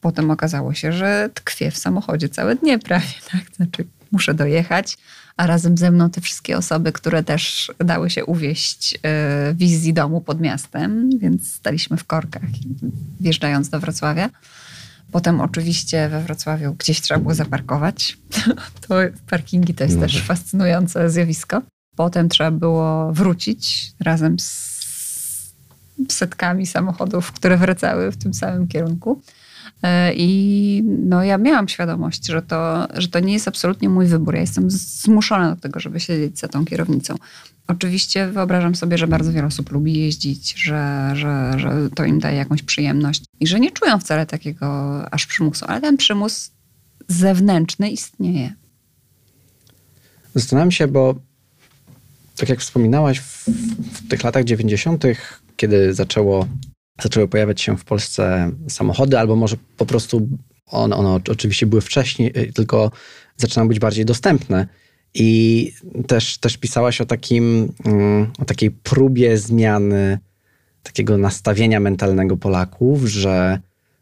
Potem okazało się, że tkwię w samochodzie całe dnie prawie, (laughs) tak? Znaczy muszę dojechać, a razem ze mną te wszystkie osoby, które też dały się uwieść e, wizji domu pod miastem, więc staliśmy w korkach, wjeżdżając do Wrocławia. Potem oczywiście we Wrocławiu gdzieś trzeba było zaparkować. (laughs) To parkingi to jest no. też tak. fascynujące zjawisko. Potem trzeba było wrócić razem z setkami samochodów, które wracały w tym samym kierunku. E, I no, ja miałam świadomość, że to, że to nie jest absolutnie mój wybór. Ja jestem zmuszona do tego, żeby siedzieć za tą kierownicą. Oczywiście wyobrażam sobie, że bardzo wiele osób lubi jeździć, że, że, że to im daje jakąś przyjemność i że nie czują wcale takiego aż przymusu, ale ten przymus zewnętrzny istnieje. Zastanawiam się, bo tak jak wspominałaś, w, w tych latach 90., kiedy zaczęło zaczęły pojawiać się w Polsce samochody, albo może po prostu one, one oczywiście były wcześniej, y, tylko zaczynały być bardziej dostępne. I też, też pisałaś o, takim, mm, o takiej próbie zmiany takiego nastawienia mentalnego Polaków, że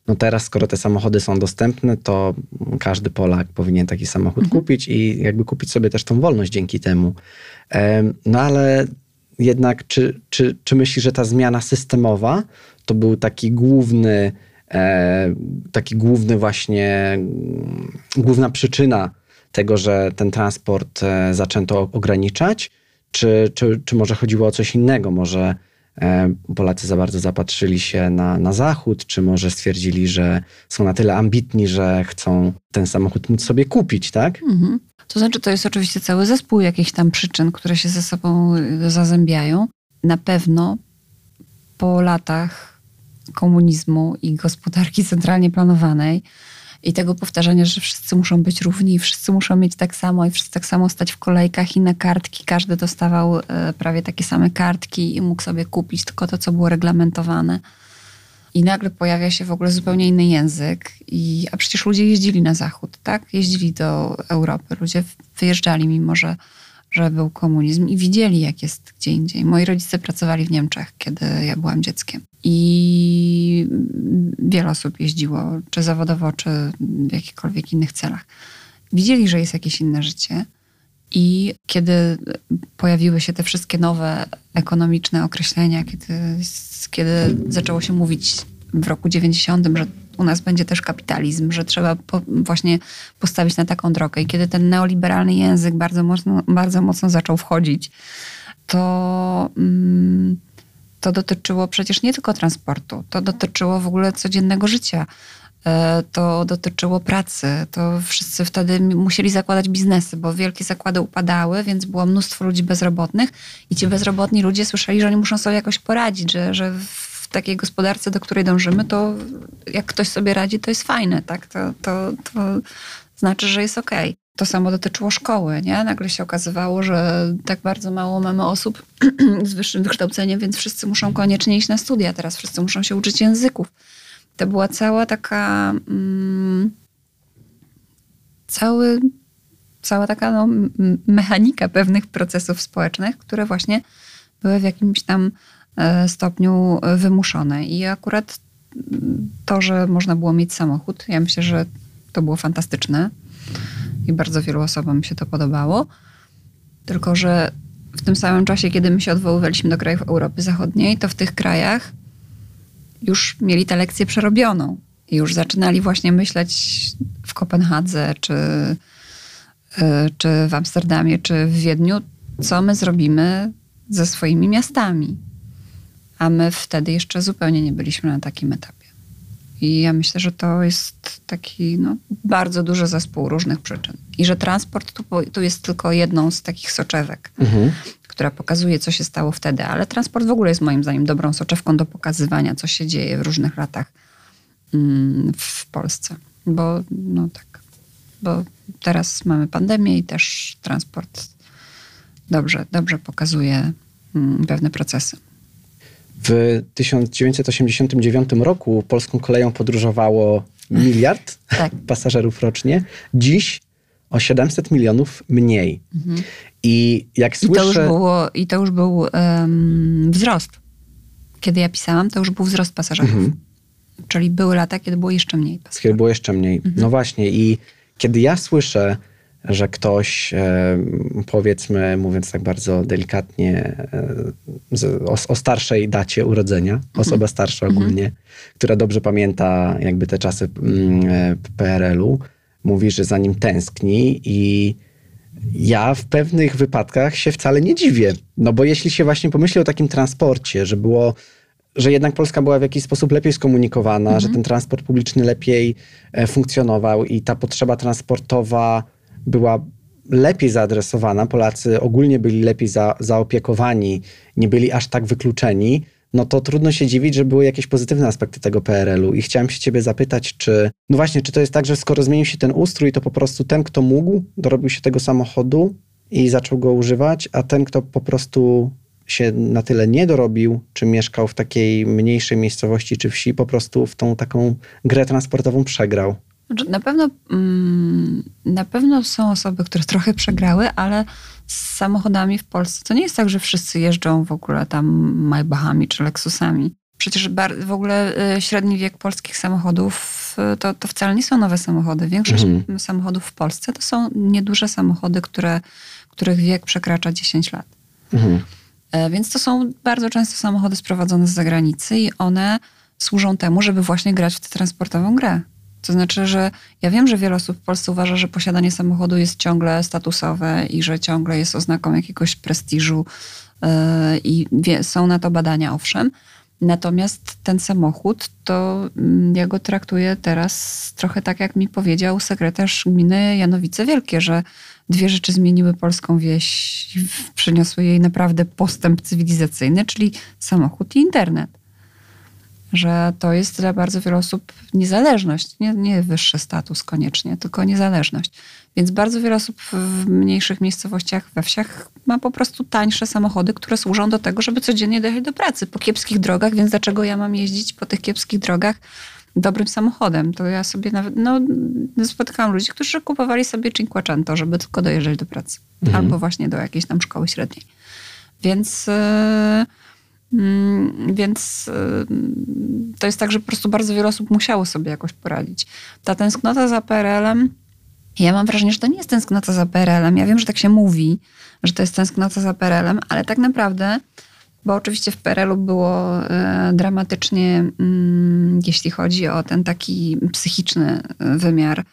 no teraz, skoro te samochody są dostępne, to każdy Polak powinien taki samochód mhm. kupić i jakby kupić sobie też tą wolność dzięki temu. No ale jednak, czy, czy, czy myślisz, że ta zmiana systemowa to był taki główny, e, taki główny właśnie, główna przyczyna tego, że ten transport e, zaczęto ograniczać? Czy, czy, czy może chodziło o coś innego? Może e, Polacy za bardzo zapatrzyli się na, na Zachód, czy może stwierdzili, że są na tyle ambitni, że chcą ten samochód móc sobie kupić, tak? Mhm. To znaczy, to jest oczywiście cały zespół jakichś tam przyczyn, które się ze sobą zazębiają. Na pewno po latach komunizmu i gospodarki centralnie planowanej i tego powtarzania, że wszyscy muszą być równi, wszyscy muszą mieć tak samo i wszyscy tak samo stać w kolejkach i na kartki. Każdy dostawał e, prawie takie same kartki i mógł sobie kupić tylko to, co było reglamentowane. I nagle pojawia się w ogóle zupełnie inny język. I, a przecież ludzie jeździli na zachód, tak? Jeździli do Europy. Ludzie wyjeżdżali, mimo że że był komunizm i widzieli, jak jest gdzie indziej. Moi rodzice pracowali w Niemczech, kiedy ja byłam dzieckiem. I wiele osób jeździło, czy zawodowo, czy w jakichkolwiek innych celach. Widzieli, że jest jakieś inne życie. I kiedy pojawiły się te wszystkie nowe ekonomiczne określenia, kiedy, kiedy zaczęło się mówić w roku 90, że u nas będzie też kapitalizm, że trzeba po, właśnie postawić na taką drogę. I kiedy ten neoliberalny język bardzo mocno, bardzo mocno zaczął wchodzić, to, mm, to dotyczyło przecież nie tylko transportu, to dotyczyło w ogóle codziennego życia. E, to dotyczyło pracy. To wszyscy wtedy musieli zakładać biznesy, bo wielkie zakłady upadały, więc było mnóstwo ludzi bezrobotnych i ci bezrobotni ludzie słyszeli, że oni muszą sobie jakoś poradzić, że, że takiej gospodarce, do której dążymy, to jak ktoś sobie radzi, to jest fajne, tak? To, to, to znaczy, że jest okej. Okay. To samo dotyczyło szkoły, nie? Nagle się okazywało, że tak bardzo mało mamy osób (clears throat) z wyższym wykształceniem, więc wszyscy muszą koniecznie iść na studia. Teraz wszyscy muszą się uczyć języków. To była cała taka... Mm, cały, cała taka no, mechanika pewnych procesów społecznych, które właśnie były w jakimś tam E, stopniu wymuszone. I akurat to, że można było mieć samochód, ja myślę, że to było fantastyczne i bardzo wielu osobom się to podobało. Tylko, że w tym samym czasie, kiedy my się odwoływaliśmy do krajów Europy Zachodniej, to w tych krajach już mieli tę lekcję przerobioną i już zaczynali właśnie myśleć w Kopenhadze, czy, e, czy w Amsterdamie, czy w Wiedniu, co my zrobimy ze swoimi miastami a my wtedy jeszcze zupełnie nie byliśmy na takim etapie. I ja myślę, że to jest taki no, bardzo duży zespół różnych przyczyn. I że transport tu, tu jest tylko jedną z takich soczewek, mhm. Która pokazuje, co się stało wtedy. Ale transport w ogóle jest moim zdaniem dobrą soczewką do pokazywania, co się dzieje w różnych latach mm, w Polsce. Bo no tak, bo teraz mamy pandemię i też transport dobrze, dobrze pokazuje mm, pewne procesy. W 1989 roku polską koleją podróżowało miliard tak. (laughs) pasażerów rocznie. Dziś o 700 milionów mniej. Mhm. I jak słyszę... I to już, było, i to już był um, wzrost. Kiedy ja pisałam, to już był wzrost pasażerów. Mhm. Czyli były lata, kiedy było jeszcze mniej pasażerów. Kiedy było jeszcze mniej. Mhm. No właśnie i kiedy ja słyszę, że ktoś, e, powiedzmy, mówiąc tak bardzo delikatnie, e, o, o, starszej dacie urodzenia, mhm. osoba starsza ogólnie, mhm. która dobrze pamięta jakby te czasy mm, e, PRL-u, mówi, że za nim tęskni i ja w pewnych wypadkach się wcale nie dziwię. No bo jeśli się właśnie pomyśli o takim transporcie, że było że jednak Polska była w jakiś sposób lepiej skomunikowana, mhm. że ten transport publiczny lepiej funkcjonował i ta potrzeba transportowa była lepiej zaadresowana, Polacy ogólnie byli lepiej za, zaopiekowani, nie byli aż tak wykluczeni, no to trudno się dziwić, że były jakieś pozytywne aspekty tego PRL-u. I chciałem się ciebie zapytać, czy, no właśnie, czy to jest tak, że skoro zmienił się ten ustrój, to po prostu ten, kto mógł, dorobił się tego samochodu i zaczął go używać, a ten, kto po prostu się na tyle nie dorobił, czy mieszkał w takiej mniejszej miejscowości czy wsi, po prostu w tą taką grę transportową przegrał. Znaczy, na pewno, mm, na pewno są osoby, które trochę przegrały, ale z samochodami w Polsce to nie jest tak, że wszyscy jeżdżą w ogóle tam Maybachami czy Lexusami. Przecież w ogóle y, średni wiek polskich samochodów y, to, to wcale nie są nowe samochody. Większość mhm. samochodów w Polsce to są nieduże samochody, które, których wiek przekracza 10 lat. Mhm. E, więc to są bardzo często samochody sprowadzone z zagranicy i one służą temu, żeby właśnie grać w tę transportową grę. To znaczy, że ja wiem, że wiele osób w Polsce uważa, że posiadanie samochodu jest ciągle statusowe i że ciągle jest oznaką jakiegoś prestiżu yy, i wie, są na to badania, owszem. Natomiast ten samochód, to mm, ja go traktuję teraz trochę tak, jak mi powiedział sekretarz gminy Janowice Wielkie, że dwie rzeczy zmieniły polską wieś, przyniosły jej naprawdę postęp cywilizacyjny, czyli samochód i internet że to jest dla bardzo wielu osób niezależność, nie, nie wyższy status koniecznie, tylko niezależność. Więc bardzo wiele osób w mniejszych miejscowościach, we wsiach ma po prostu tańsze samochody, które służą do tego, żeby codziennie dojechać do pracy po kiepskich drogach, więc dlaczego ja mam jeździć po tych kiepskich drogach dobrym samochodem? To ja sobie nawet, no, spotykałam ludzi, którzy kupowali sobie Cinquecento, żeby tylko dojeżdżać do pracy. Mhm. Albo właśnie do jakiejś tam szkoły średniej. Więc... Yy, więc y, to jest tak, że po prostu bardzo wiele osób musiało sobie jakoś poradzić. Ta tęsknota za PRL-em, ja mam wrażenie, że to nie jest tęsknota za PRL-em. Ja wiem, że tak się mówi, że to jest tęsknota za PRL-em, ale tak naprawdę, bo oczywiście w PRL-u było y, dramatycznie, mm, jeśli chodzi o ten taki psychiczny wymiar y,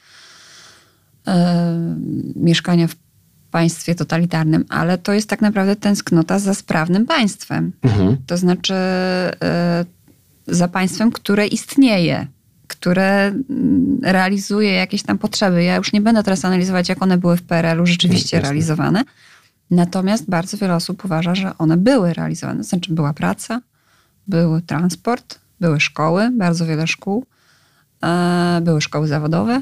mieszkania w państwie totalitarnym, ale to jest tak naprawdę tęsknota za sprawnym państwem. Mhm. To znaczy y, za państwem, które istnieje, które mm, realizuje jakieś tam potrzeby. Ja już nie będę teraz analizować, jak one były w PRL-u rzeczywiście realizowane. Natomiast bardzo wiele osób uważa, że one były realizowane. To znaczy była praca, był transport, były szkoły, bardzo wiele szkół, e, były szkoły zawodowe.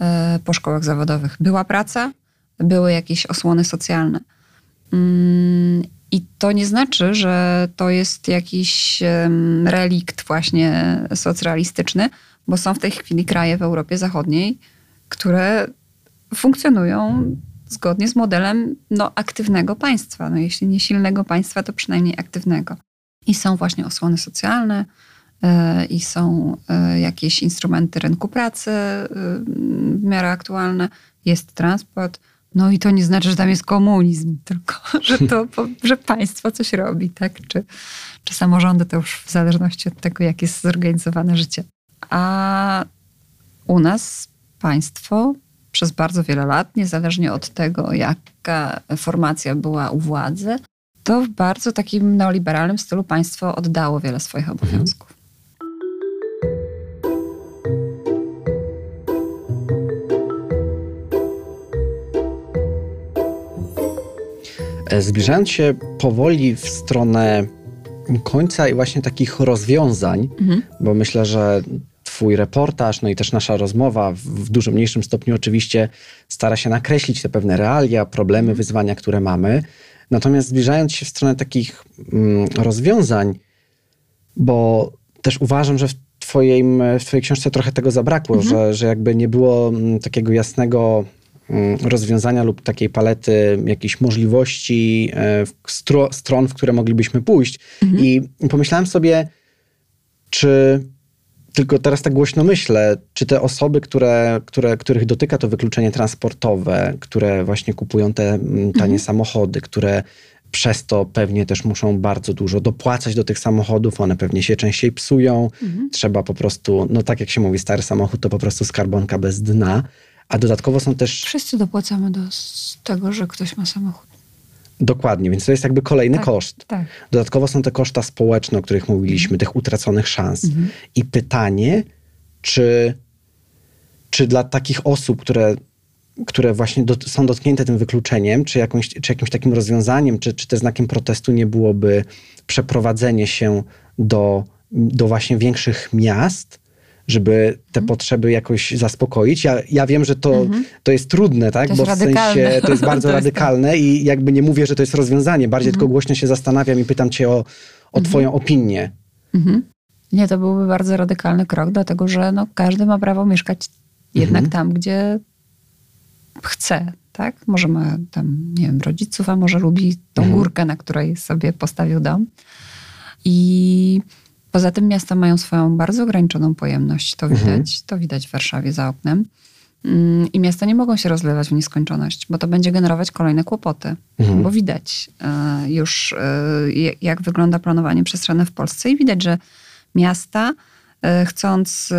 E, po szkołach zawodowych była praca, były jakieś osłony socjalne. Mm, I to nie znaczy, że to jest jakiś relikt właśnie socrealistyczny, bo są w tej chwili kraje w Europie Zachodniej, które funkcjonują zgodnie z modelem no, aktywnego państwa. No, jeśli nie silnego państwa, to przynajmniej aktywnego. I są właśnie osłony socjalne, yy, i są yy, jakieś instrumenty rynku pracy yy, w miarę aktualne, jest transport, no i to nie znaczy, że tam jest komunizm, (laughs) tylko że to, że państwo coś robi, tak? Czy, czy samorządy to już w zależności od tego, jak jest zorganizowane życie. A u nas państwo przez bardzo wiele lat, niezależnie od tego, jaka formacja była u władzy, to w bardzo takim neoliberalnym stylu państwo oddało wiele swoich obowiązków. Zbliżając się powoli w stronę końca i właśnie takich rozwiązań, mhm. bo myślę, że Twój reportaż, no i też nasza rozmowa w dużo mniejszym stopniu oczywiście stara się nakreślić te pewne realia, problemy, mhm. wyzwania, które mamy. Natomiast zbliżając się w stronę takich mm, rozwiązań, bo też uważam, że w, twoim, w Twojej książce trochę tego zabrakło, mhm. że, że jakby nie było mm, takiego jasnego rozwiązania lub takiej palety jakichś możliwości, e, stro, stron, w które moglibyśmy pójść. Mhm. I pomyślałem sobie, czy tylko teraz tak głośno myślę, czy te osoby, które, które, których dotyka to wykluczenie transportowe, które właśnie kupują te mm, tanie mhm. samochody, które przez to pewnie też muszą bardzo dużo dopłacać do tych samochodów, one pewnie się częściej psują. Mhm. Trzeba po prostu, no tak jak się mówi, stary samochód to po prostu skarbonka bez dna. A dodatkowo są też. Wszyscy dopłacamy do tego, że ktoś ma samochód. Dokładnie, więc to jest jakby kolejny tak, koszt. Tak. Dodatkowo są te koszta społeczne, o których mówiliśmy, tych utraconych szans. Mhm. I pytanie, czy, czy dla takich osób, które, które właśnie do, są dotknięte tym wykluczeniem, czy, jakąś, czy jakimś takim rozwiązaniem, czy, czy też znakiem protestu nie byłoby przeprowadzenie się do, do właśnie większych miast, żeby te mhm. potrzeby jakoś zaspokoić. Ja, ja wiem, że to, mhm. to jest trudne, tak? Jest Bo w sensie to jest bardzo (laughs) to radykalne i jakby nie mówię, że to jest rozwiązanie. Bardziej mhm. tylko głośno się zastanawiam i pytam cię o, o twoją opinię. Nie, to byłby bardzo radykalny krok, dlatego że no, każdy ma prawo mieszkać jednak tam, gdzie chce, tak? Może ma tam, nie wiem, rodziców, a może lubi tą górkę, na której sobie postawił dom. I Poza tym miasta mają swoją bardzo ograniczoną pojemność. To widać, mhm. to widać w Warszawie za oknem. Mm, I miasta nie mogą się rozlewać w nieskończoność, bo to będzie generować kolejne kłopoty. Mhm. Bo widać e, już, e, jak wygląda planowanie przestrzenne w Polsce, i widać, że miasta, e, chcąc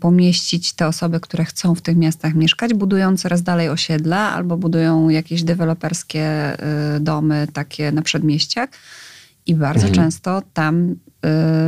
pomieścić te osoby, które chcą w tych miastach mieszkać, budują coraz dalej osiedla albo budują jakieś deweloperskie domy takie na przedmieściach. I bardzo mhm. często tam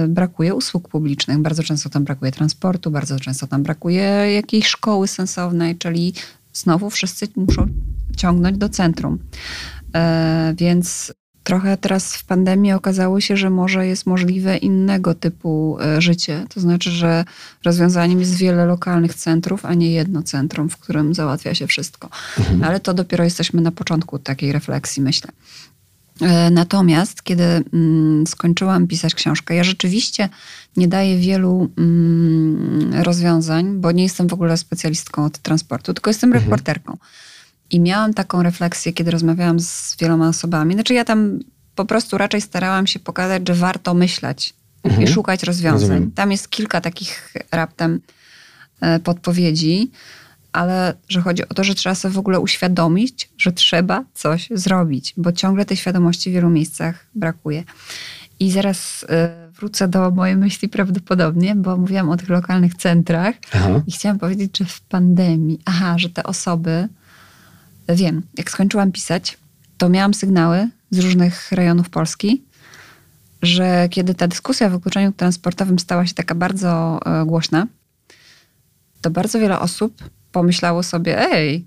brakuje usług publicznych, bardzo często tam brakuje transportu, bardzo często tam brakuje jakiejś szkoły sensownej, czyli znowu wszyscy muszą ciągnąć do centrum. Y, więc trochę teraz w pandemii okazało się, że może jest możliwe innego typu y, życie. To znaczy, że rozwiązaniem jest wiele lokalnych centrów, a nie jedno centrum, w którym załatwia się wszystko. Mhm. Ale to dopiero jesteśmy na początku takiej refleksji, myślę. E, natomiast kiedy mm, skończyłam pisać książkę, ja rzeczywiście nie daję wielu mm, rozwiązań, bo nie jestem w ogóle specjalistką od transportu, tylko jestem mhm. reporterką. I miałam taką refleksję, kiedy rozmawiałam z wieloma osobami. Znaczy, ja tam po prostu raczej starałam się pokazać, że warto myśleć mhm. i szukać rozwiązań. Rozumiem. Tam jest kilka takich raptem e, podpowiedzi ale że chodzi o to, że trzeba sobie w ogóle uświadomić, że trzeba coś zrobić, bo ciągle tej świadomości w wielu miejscach brakuje. I zaraz y, wrócę do mojej myśli prawdopodobnie, bo mówiłam o tych lokalnych centrach aha. i chciałam powiedzieć, że w pandemii, aha, że te osoby, wiem, jak skończyłam pisać, to miałam sygnały z różnych rejonów Polski, że kiedy ta dyskusja o wykluczeniu transportowym stała się taka bardzo y, głośna, to bardzo wiele osób pomyślało sobie, ej,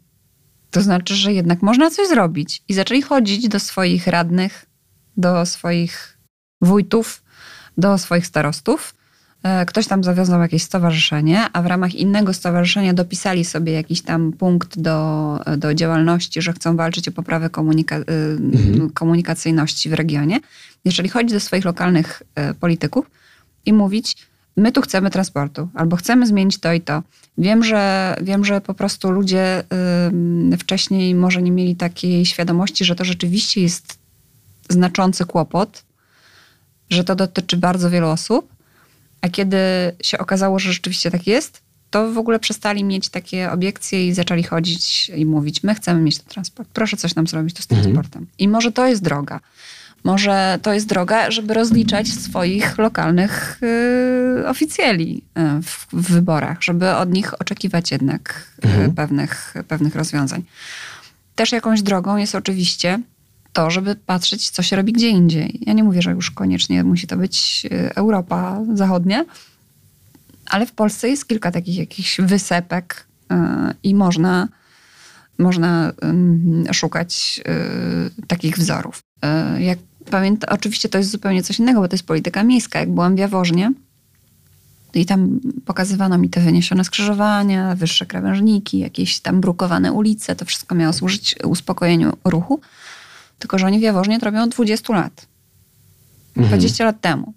to znaczy, że jednak można coś zrobić. I zaczęli chodzić do swoich radnych, do swoich wójtów, do swoich starostów. E, ktoś tam zawiązał jakieś stowarzyszenie, a w ramach innego stowarzyszenia dopisali sobie jakiś tam punkt do, do działalności, że chcą walczyć o poprawę komunika e, mhm. komunikacyjności w regionie. Zaczęli chodzić do swoich lokalnych e, polityków i mówić, my tu chcemy transportu, albo chcemy zmienić to i to. Wiem, że, wiem, że po prostu ludzie y, wcześniej może nie mieli takiej świadomości, że to rzeczywiście jest znaczący kłopot, że to dotyczy bardzo wielu osób, a kiedy się okazało, że rzeczywiście tak jest, to w ogóle przestali mieć takie obiekcje i zaczęli chodzić i mówić: My chcemy mieć ten transport, proszę coś nam zrobić tu z mhm. transportem. I może to jest droga. Może to jest droga, żeby rozliczać swoich lokalnych y, oficjeli y, w, w, wyborach, żeby od nich oczekiwać jednak y, mhm. pewnych, pewnych rozwiązań. Też jakąś drogą jest oczywiście to, żeby patrzeć, co się robi gdzie indziej. Ja nie mówię, że już koniecznie musi to być y, Europa Zachodnia, ale w Polsce jest kilka takich jakichś wysepek y, i można, można szukać y, takich wzorów. Jak pamiętam, oczywiście to jest zupełnie coś innego, bo to jest polityka miejska. Jak byłam w Jaworznie i tam pokazywano mi te wyniesione skrzyżowania, wyższe krawężniki, jakieś tam brukowane ulice, to wszystko miało służyć uspokojeniu ruchu. Tylko, że oni w Jaworznie to robią od 20 lat. Mhm. 20 lat temu.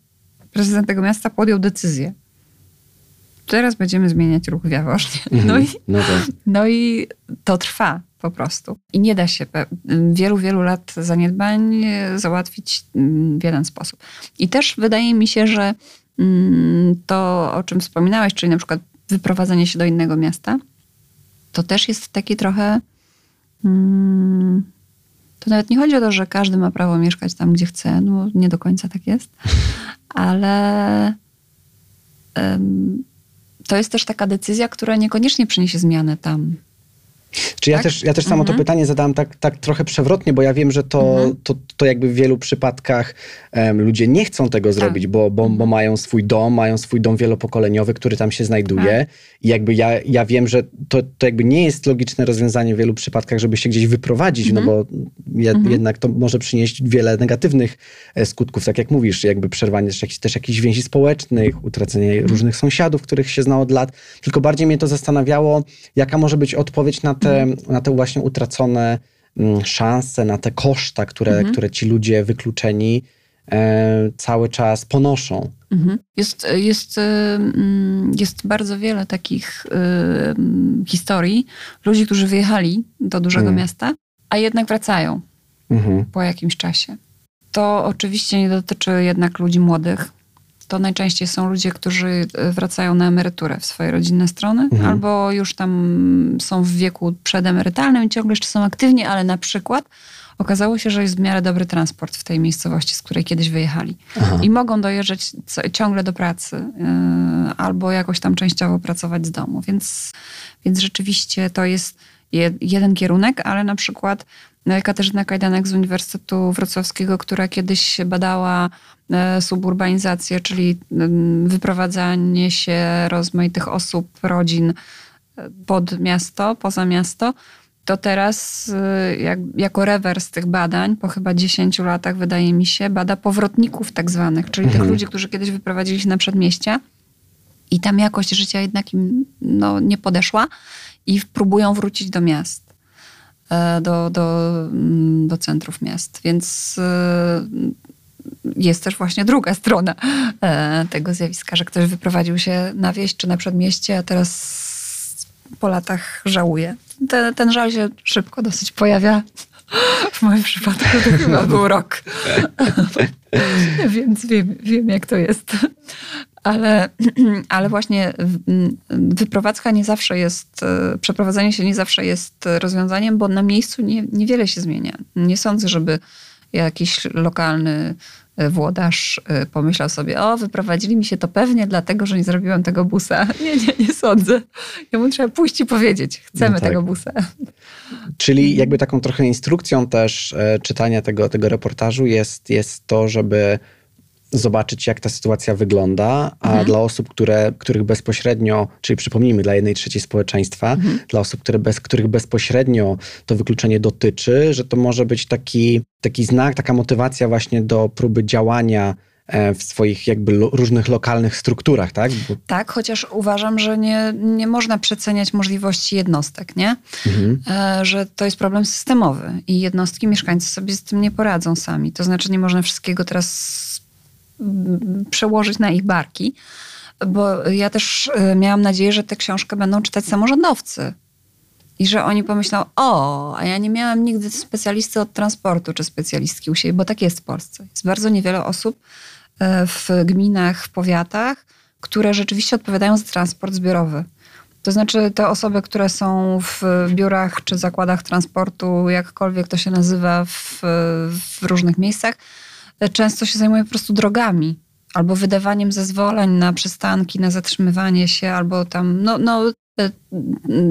Prezydent tego miasta podjął decyzję. Teraz będziemy zmieniać ruch w Jaworznie. Mhm. No, i, no, tak. no i to trwa po prostu. I nie da się wielu, wielu lat zaniedbań załatwić w jeden sposób. I też wydaje mi się, że mm, to, o czym wspominałeś, czyli na przykład wyprowadzenie się do innego miasta, to też jest taki trochę. Mm, to nawet nie chodzi o to, że każdy ma prawo mieszkać tam, gdzie chce, no nie do końca tak jest, (laughs) ale to jest też taka decyzja, która niekoniecznie przyniesie zmianę tam. Czy ja, tak? też, ja też samo mhm. to pytanie zadałam tak, tak trochę przewrotnie, bo ja wiem, że to, mhm. to, to jakby w wielu przypadkach um, ludzie nie chcą tego tak. zrobić, bo, bo, bo mhm. mają swój dom, mają swój dom wielopokoleniowy, który tam się znajduje. Tak. I jakby ja, ja wiem, że to, to jakby nie jest logiczne rozwiązanie w wielu przypadkach, żeby się gdzieś wyprowadzić, no bo jed, mhm. jednak to może przynieść wiele negatywnych e, skutków, tak jak mówisz, jakby przerwanie też, jakichś, też jakichś więzi społecznych, utracenie mhm. różnych sąsiadów, których się zna od lat. Tylko bardziej mnie to zastanawiało, jaka może być odpowiedź na te, na te właśnie utracone mm, szanse, na te koszta, które, mhm. które ci ludzie wykluczeni e, cały czas ponoszą. Mhm. Jest, jest, e, mm, jest bardzo wiele takich y, historii ludzi, którzy wyjechali do dużego mhm. miasta, a jednak wracają mhm. po jakimś czasie. To oczywiście nie dotyczy jednak ludzi młodych, to najczęściej są ludzie, którzy e, wracają na emeryturę w swoje rodzinne strony, mhm. albo już tam są w wieku przedemerytalnym i ciągle jeszcze są aktywni, ale na przykład okazało się, że jest w miarę dobry transport w tej miejscowości, z której kiedyś wyjechali. Aha. I mogą dojeżdżać ciągle do pracy yy, albo jakoś tam częściowo pracować z domu. Więc, więc rzeczywiście to jest jeden kierunek, ale na przykład e, Katarzyna Kajdanek z Uniwersytetu Wrocławskiego, która kiedyś badała E, suburbanizację, czyli wyprowadzanie się rozmaitych osób, rodzin e, pod miasto, poza miasto, to teraz e, jak, jako rewers tych badań, po chyba 10 latach wydaje mi się, bada powrotników tak zwanych, czyli mhm. tych ludzi, którzy kiedyś wyprowadzili się na przedmieścia i tam jakość życia jednak im no, nie podeszła i próbują wrócić do miast. Do, do, do centrów miast. Więc jest też właśnie druga strona e, tego zjawiska, że ktoś wyprowadził się na wieś czy na przedmieście, a teraz po latach żałuje. Ten, ten żal się szybko dosyć pojawia. W moim przypadku to chyba był rok. Więc wiem, wiem, jak to jest. Ale, ale właśnie wyprowadzka nie zawsze jest, e, przeprowadzenie się nie zawsze jest rozwiązaniem, bo na miejscu nie, niewiele się zmienia. Nie sądzę, żeby jakiś lokalny włodarz e, pomyślał sobie, o, wyprowadzili mi się to pewnie dlatego, że nie zrobiłem tego busa. (laughs) Nie, nie, nie sądzę. Jemu trzeba pójść i powiedzieć, chcemy no tak. tego busa. Czyli jakby taką trochę instrukcją też e, czytania tego, tego reportażu jest, jest to, żeby zobaczyć, jak ta sytuacja wygląda, a mhm. dla osób, które, których bezpośrednio, czyli przypomnijmy, dla jednej trzeciej społeczeństwa, mhm. dla osób, które bez, których bezpośrednio to wykluczenie dotyczy, że to może być taki, taki znak, taka motywacja właśnie do próby działania e, w swoich jakby lo, różnych lokalnych strukturach, tak? Bo... Tak, chociaż uważam, że nie, nie można przeceniać możliwości jednostek, nie? Mhm. E, że to jest problem systemowy i jednostki, mieszkańcy sobie z tym nie poradzą sami. To znaczy nie można wszystkiego teraz przełożyć na ich barki, bo ja też e, miałam nadzieję, że tę książkę będą czytać samorządowcy. I że oni pomyślą, o, a ja nie miałam nigdy specjalisty od transportu czy specjalistki u siebie, bo tak jest w Polsce. Jest bardzo niewiele osób e, w gminach, w powiatach, które rzeczywiście odpowiadają za transport zbiorowy. To znaczy te osoby, które są w biurach czy zakładach transportu, jakkolwiek to się nazywa w, w różnych miejscach, często się zajmuje po prostu drogami albo wydawaniem zezwoleń na przystanki, na zatrzymywanie się, albo tam, no, no e,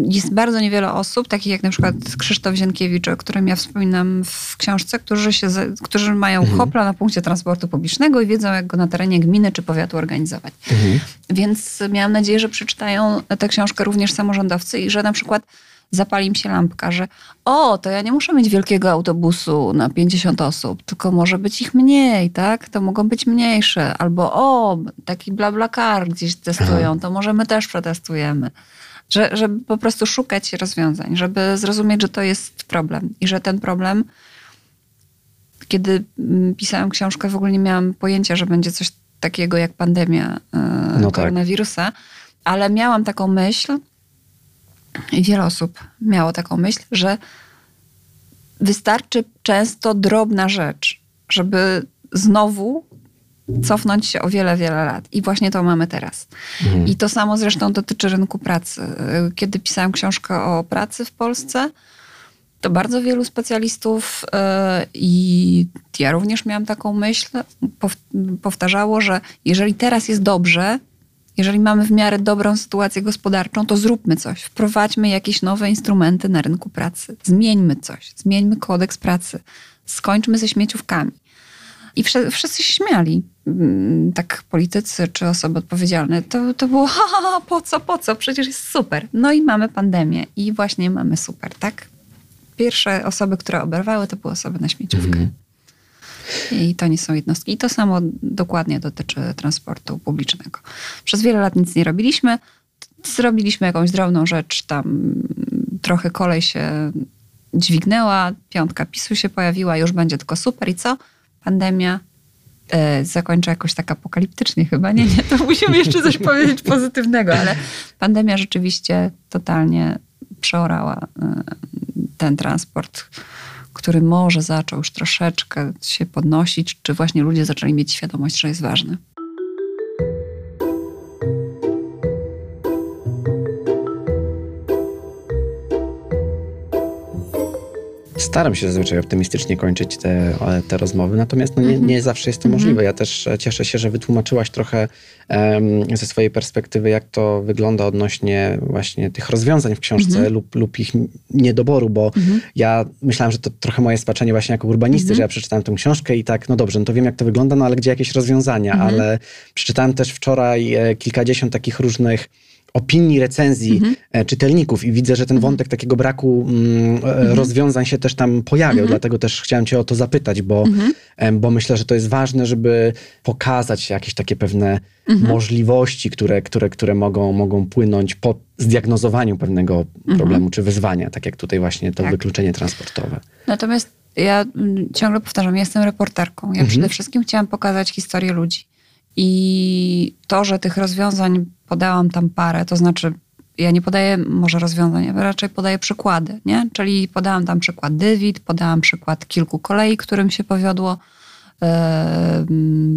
jest bardzo niewiele osób, takich jak na przykład Krzysztof Zienkiewicz, o którym ja wspominam w książce, którzy, się, którzy mają mhm. hopla na punkcie transportu publicznego i wiedzą, jak go na terenie gminy czy powiatu organizować. Mhm. Więc miałam nadzieję, że przeczytają tę książkę również samorządowcy i że na przykład zapali mi się lampka, że o, to ja nie muszę mieć wielkiego autobusu na 50 osób, tylko może być ich mniej, tak? To mogą być mniejsze. Albo o, taki car gdzieś testują, to może my też przetestujemy. Że, żeby po prostu szukać rozwiązań, żeby zrozumieć, że to jest problem i że ten problem, kiedy mm, pisałam książkę, w ogóle nie miałam pojęcia, że będzie coś takiego jak pandemia yy, no tak. koronawirusa, tak. ale miałam taką myśl, wiele osób miało taką myśl, że wystarczy często drobna rzecz, żeby znowu cofnąć się o wiele, wiele lat. I właśnie to mamy teraz. Mhm. I to samo zresztą dotyczy rynku pracy. Kiedy pisałam książkę o pracy w Polsce, to bardzo wielu specjalistów yy, i ja również miałam taką myśl, powtarzało, że jeżeli teraz jest dobrze, jeżeli mamy w miarę dobrą sytuację gospodarczą, to zróbmy coś, wprowadźmy jakieś nowe instrumenty na rynku pracy, zmieńmy coś, zmieńmy kodeks pracy, skończmy ze śmieciówkami. I wszyscy się śmiali, mm, tak politycy czy osoby odpowiedzialne. To, to było, (laughs) ha, ha, ha, po co, po co, przecież jest super. No i mamy pandemię i właśnie mamy super, tak? Pierwsze osoby, które oberwały, to były osoby na śmieciówkę. Mhm. I to nie są jednostki. I to samo dokładnie dotyczy transportu publicznego. Przez wiele lat nic nie robiliśmy. Zrobiliśmy jakąś drobną rzecz, tam trochę kolej się dźwignęła, piątka PiSu się pojawiła, już będzie tylko super. I co? Pandemia e, zakończę jakoś tak apokaliptycznie chyba. Nie, nie, to musimy jeszcze coś (laughs) powiedzieć pozytywnego, ale pandemia rzeczywiście totalnie przeorała e, ten transport który może zaczął już troszeczkę się podnosić, czy właśnie ludzie zaczęli mieć świadomość, że jest ważny. Staram się zazwyczaj optymistycznie kończyć te, te rozmowy, natomiast no nie, mhm. nie zawsze jest to mhm. możliwe. Ja też e, cieszę się, że wytłumaczyłaś trochę um, ze swojej perspektywy, jak to wygląda odnośnie właśnie tych rozwiązań w książce mhm. lub, lub ich niedoboru, bo ja myślałam, że to trochę moje spaczenie właśnie jako urbanisty, że ja przeczytałem tę książkę i tak, no dobrze, no to wiem jak to wygląda, no ale gdzie jakieś rozwiązania, ale przeczytałem też wczoraj e, kilkadziesiąt takich różnych opinii, recenzji mhm. E, czytelników i widzę, że ten mhm. wątek takiego braku mm, e, mhm. rozwiązań się też tam pojawiał, mhm. dlatego też chciałem cię o to zapytać, bo, mhm. bo myślę, że to jest ważne, żeby pokazać jakieś takie pewne mhm. możliwości, które, które, które mogą, mogą płynąć po zdiagnozowaniu pewnego problemu czy wyzwania, tak jak tutaj właśnie to tak. wykluczenie transportowe. Natomiast ja mm, ciągle powtarzam, ja jestem reporterką. Ja przede wszystkim chciałam pokazać historię ludzi. I to, że tych rozwiązań podałam tam parę, to znaczy ja nie podaję może rozwiązań, raczej podaję przykłady, nie? Czyli podałam tam przykład Dywid, podałam przykład kilku kolei, którym się powiodło,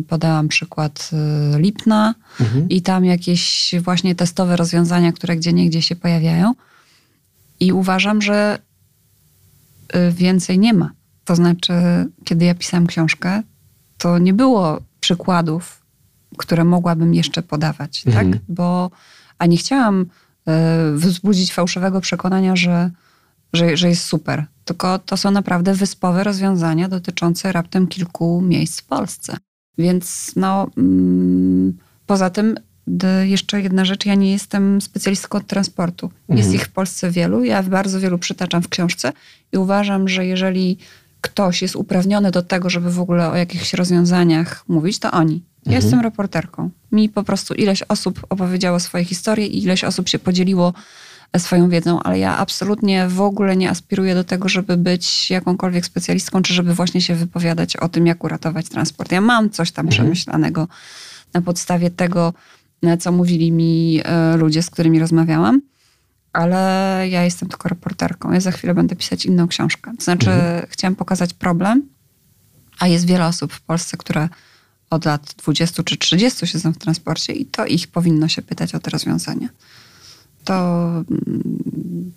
podałam przykład e, Lipna mhm. i tam jakieś właśnie testowe rozwiązania, które gdzie niegdzie się pojawiają. I uważam, że e, więcej nie ma. To znaczy, kiedy ja pisałam książkę, to nie było przykładów które mogłabym jeszcze podawać, tak? mhm. tak? Bo, a nie chciałam y, wzbudzić fałszywego przekonania, że, że, że jest super. Tylko to są naprawdę wyspowe rozwiązania dotyczące raptem kilku miejsc w Polsce. Więc no, mm, poza tym jeszcze jedna rzecz, ja nie jestem specjalistką od transportu. Mhm. Jest ich w Polsce wielu, ja bardzo wielu przytaczam w książce i uważam, że jeżeli ktoś jest uprawniony do tego, żeby w ogóle o jakichś rozwiązaniach mówić, to oni. Ja mhm. jestem reporterką. Mi po prostu ileś osób opowiedziało swoje historie i ileś osób się podzieliło swoją wiedzą, ale ja absolutnie w ogóle nie aspiruję do tego, żeby być jakąkolwiek specjalistką, czy żeby właśnie się wypowiadać o tym, jak uratować transport. Ja mam coś tam mhm. przemyślanego na podstawie tego, co mówili mi e, ludzie, z którymi rozmawiałam, ale ja jestem tylko reporterką. Ja za chwilę będę pisać inną książkę. To znaczy, mhm. chciałam pokazać problem, a jest wiele osób w Polsce, które od lat 20 czy 30 siedzą w transporcie i to ich powinno się pytać o te rozwiązania. To mm,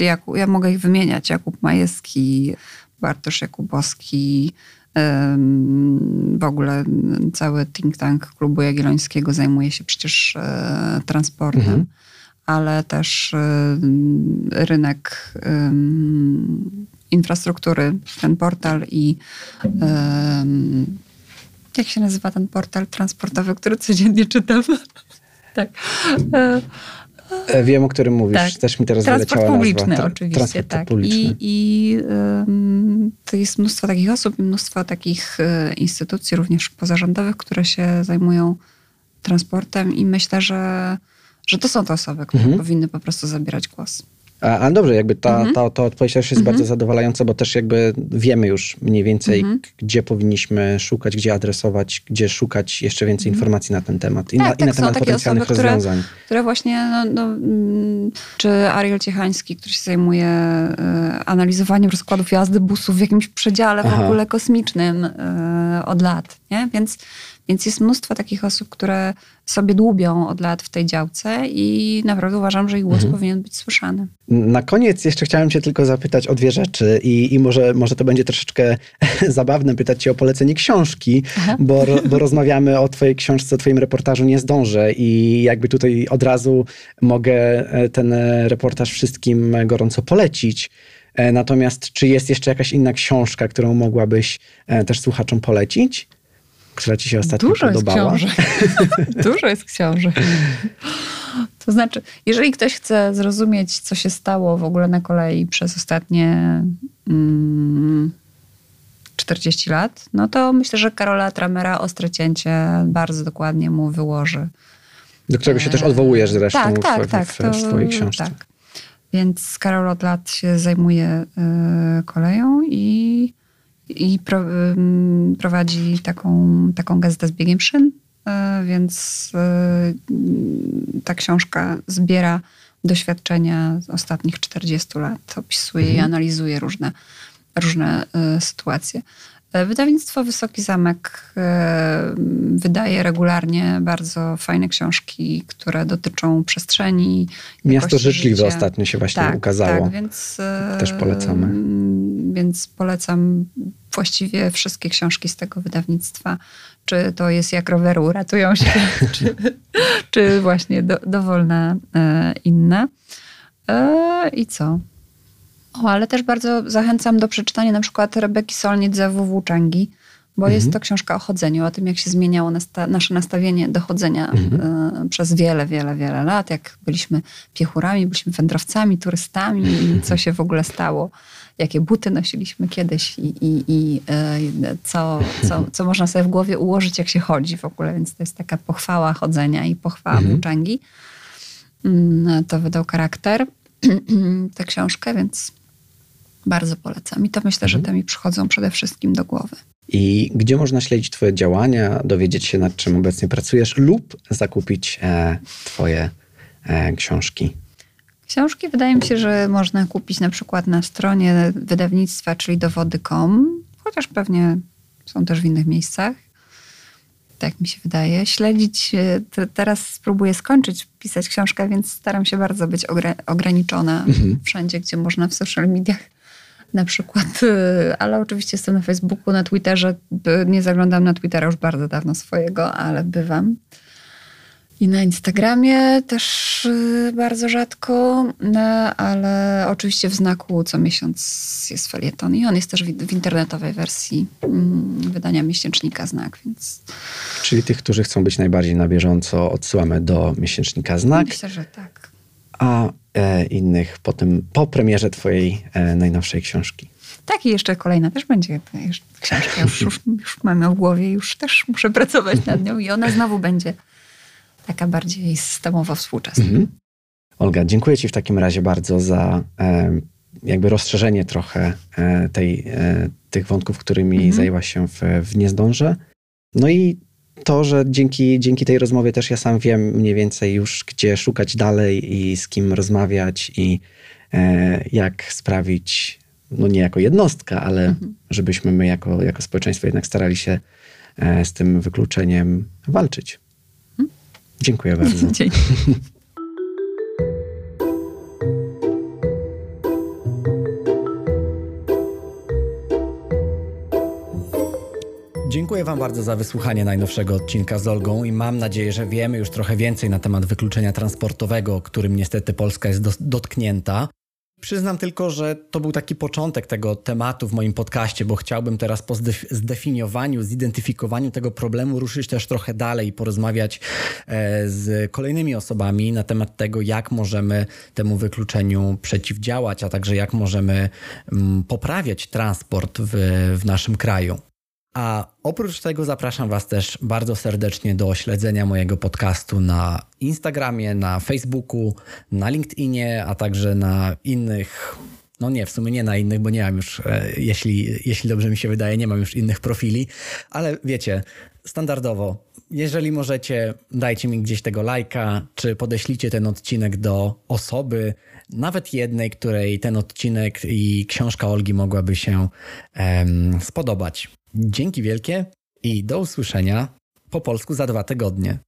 Jakub, ja mogę ich wymieniać. Jakub Majewski, Bartosz Jakubowski, w ogóle cały think tank Klubu Jagiellońskiego zajmuje się przecież e, transportem, mhm. ale też rynek infrastruktury, ten portal i jak się nazywa ten portal transportowy, który codziennie czytam? (laughs) tak. E, wiem, o którym mówisz. Tak. Też mi teraz Transport publiczny Tra oczywiście, transport tak. Publiczny. I, i um, to jest mnóstwo takich osób i mnóstwo takich e, instytucji, również pozarządowych, które się zajmują transportem i myślę, że, że to są te osoby, które mhm. powinny po prostu zabierać głos. A, dobrze, jakby ta, mhm. ta, ta odpowiedź też jest mhm. bardzo zadowalająca, bo też jakby wiemy już mniej więcej, mhm. gdzie powinniśmy szukać, gdzie adresować, gdzie szukać jeszcze więcej mhm. informacji na ten temat i, tak, na, tak, i na temat potencjalnych osoby, rozwiązań. Które, które właśnie, no, no, mm, czy Ariel Ciechański, który się zajmuje y, analizowaniem rozkładów jazdy busów w jakimś przedziale Aha. w ogóle kosmicznym y, od lat, nie? Więc Więc jest mnóstwo takich osób, które sobie dłubią od lat w tej działce i naprawdę uważam, że ich głos mhm. powinien być słyszany. Na koniec jeszcze chciałem cię tylko zapytać o dwie rzeczy i, i może, może to będzie troszeczkę (laughs) zabawne pytać cię o polecenie książki, bo, bo rozmawiamy o twojej książce, o twoim reportażu Nie zdążę i jakby tutaj od razu mogę e, ten reportaż wszystkim gorąco polecić. E, natomiast czy jest jeszcze jakaś inna książka, którą mogłabyś e, też słuchaczom polecić? Która ci się ostatnio Dużo podobała? Jest książek. (laughs) Dużo jest książek. To znaczy, jeżeli ktoś chce zrozumieć, co się stało w ogóle na kolei przez ostatnie mm, 40 lat, no to myślę, że Karola Tramera Ostre Cięcie bardzo dokładnie mu wyłoży. Do którego się też odwołujesz zresztą tak, tak, w, tak, w, w, w swojej książce. Tak. Więc Karol od lat się zajmuje y, koleją i, i pro, prowadzi taką, taką gazetę z biegiem szyn, y, więc ta książka zbiera doświadczenia z ostatnich 40 lat, opisuje mhm. i analizuje różne, różne sytuacje. Wydawnictwo Wysoki Zamek e, wydaje regularnie bardzo fajne książki, które dotyczą przestrzeni. Miasto Życzliwe życia. ostatnio się właśnie tak, ukazało. Tak, więc, e, Też polecamy. Więc polecam właściwie wszystkie książki z tego wydawnictwa. Czy to jest jak roweru ratują się, czy, (laughs) czy właśnie do, dowolna e, inna. I co? O, ale też bardzo zachęcam do przeczytania na przykład Rebeki Solnit ze WW Changi, bo mhm. jest to książka o chodzeniu, o tym, jak się zmieniało nasta nasze nastawienie do chodzenia mhm. y, przez wiele, wiele, wiele lat, jak byliśmy piechurami, byliśmy wędrowcami, turystami i co się w ogóle stało, jakie buty nosiliśmy kiedyś i, i, i y, co, co, (laughs) co można sobie w głowie ułożyć, jak się chodzi w ogóle, więc to jest taka pochwała chodzenia i pochwała mhm. Y, to wydał charakter (clears throat) tę książkę, więc bardzo polecam. I to myślę, że te mi przychodzą przede wszystkim do głowy. I gdzie można śledzić Twoje działania, dowiedzieć się, nad czym obecnie pracujesz, lub zakupić e, Twoje e, książki? Książki wydaje mi się, że można kupić na przykład na stronie wydawnictwa, czyli dowody.com, chociaż pewnie są też w innych miejscach. Tak mi się wydaje. Śledzić, e, teraz spróbuję skończyć pisać książkę, więc staram się bardzo być ograniczona mhm. wszędzie, gdzie można w social mediach na przykład, y, ale oczywiście jestem na Facebooku, na Twitterze. Nie zaglądam na Twittera już bardzo dawno swojego, ale bywam. I na Instagramie też y, bardzo rzadko, no, ale oczywiście w znaku co miesiąc jest felieton i on jest też w internetowej wersji mm, wydania miesięcznika Znak, więc... Czyli tych, którzy chcą być najbardziej na bieżąco, odsyłamy do miesięcznika Znak. Myślę, że tak. A e, innych po, tym, po premierze twojej e, najnowszej książki. Tak, i jeszcze kolejna też będzie książka. Już, już, już mamy w głowie, już też muszę pracować nad nią i ona znowu będzie taka bardziej systemowo współczesna. Mhm. Olga, dziękuję Ci w takim razie bardzo za e, jakby rozszerzenie trochę e, tej, e, tych wątków, którymi mhm. zajęłaś się w, w Niezdąże. No i to, że dzięki, dzięki tej rozmowie też ja sam wiem mniej więcej już, gdzie szukać dalej i z kim rozmawiać i e, jak sprawić, no nie jako jednostka, ale mhm. żebyśmy my jako, jako społeczeństwo jednak starali się e, z tym wykluczeniem walczyć. Dziękuję (laughs) bardzo. Dzięki. Dziękuję Wam bardzo za wysłuchanie najnowszego odcinka z Olgą i mam nadzieję, że wiemy już trochę więcej na temat wykluczenia transportowego, którym niestety Polska jest do, dotknięta. Przyznam tylko, że to był taki początek tego tematu w moim podcaście, bo chciałbym teraz po zdefiniowaniu, zidentyfikowaniu tego problemu ruszyć też trochę dalej i porozmawiać e, z kolejnymi osobami na temat tego, jak możemy temu wykluczeniu przeciwdziałać, a także jak możemy mm, poprawiać transport w, w naszym kraju. A oprócz tego zapraszam Was też bardzo serdecznie do śledzenia mojego podcastu na Instagramie, na Facebooku, na LinkedInie, a także na innych. No nie, w sumie nie na innych, bo nie mam już, e, jeśli, jeśli dobrze mi się wydaje, nie mam już innych profili, ale wiecie, standardowo, jeżeli możecie, dajcie mi gdzieś tego lajka, czy podeślijcie ten odcinek do osoby, nawet jednej, której ten odcinek i książka Olgi mogłaby się um, spodobać. Dzięki wielkie i do usłyszenia po polsku za dwa tygodnie.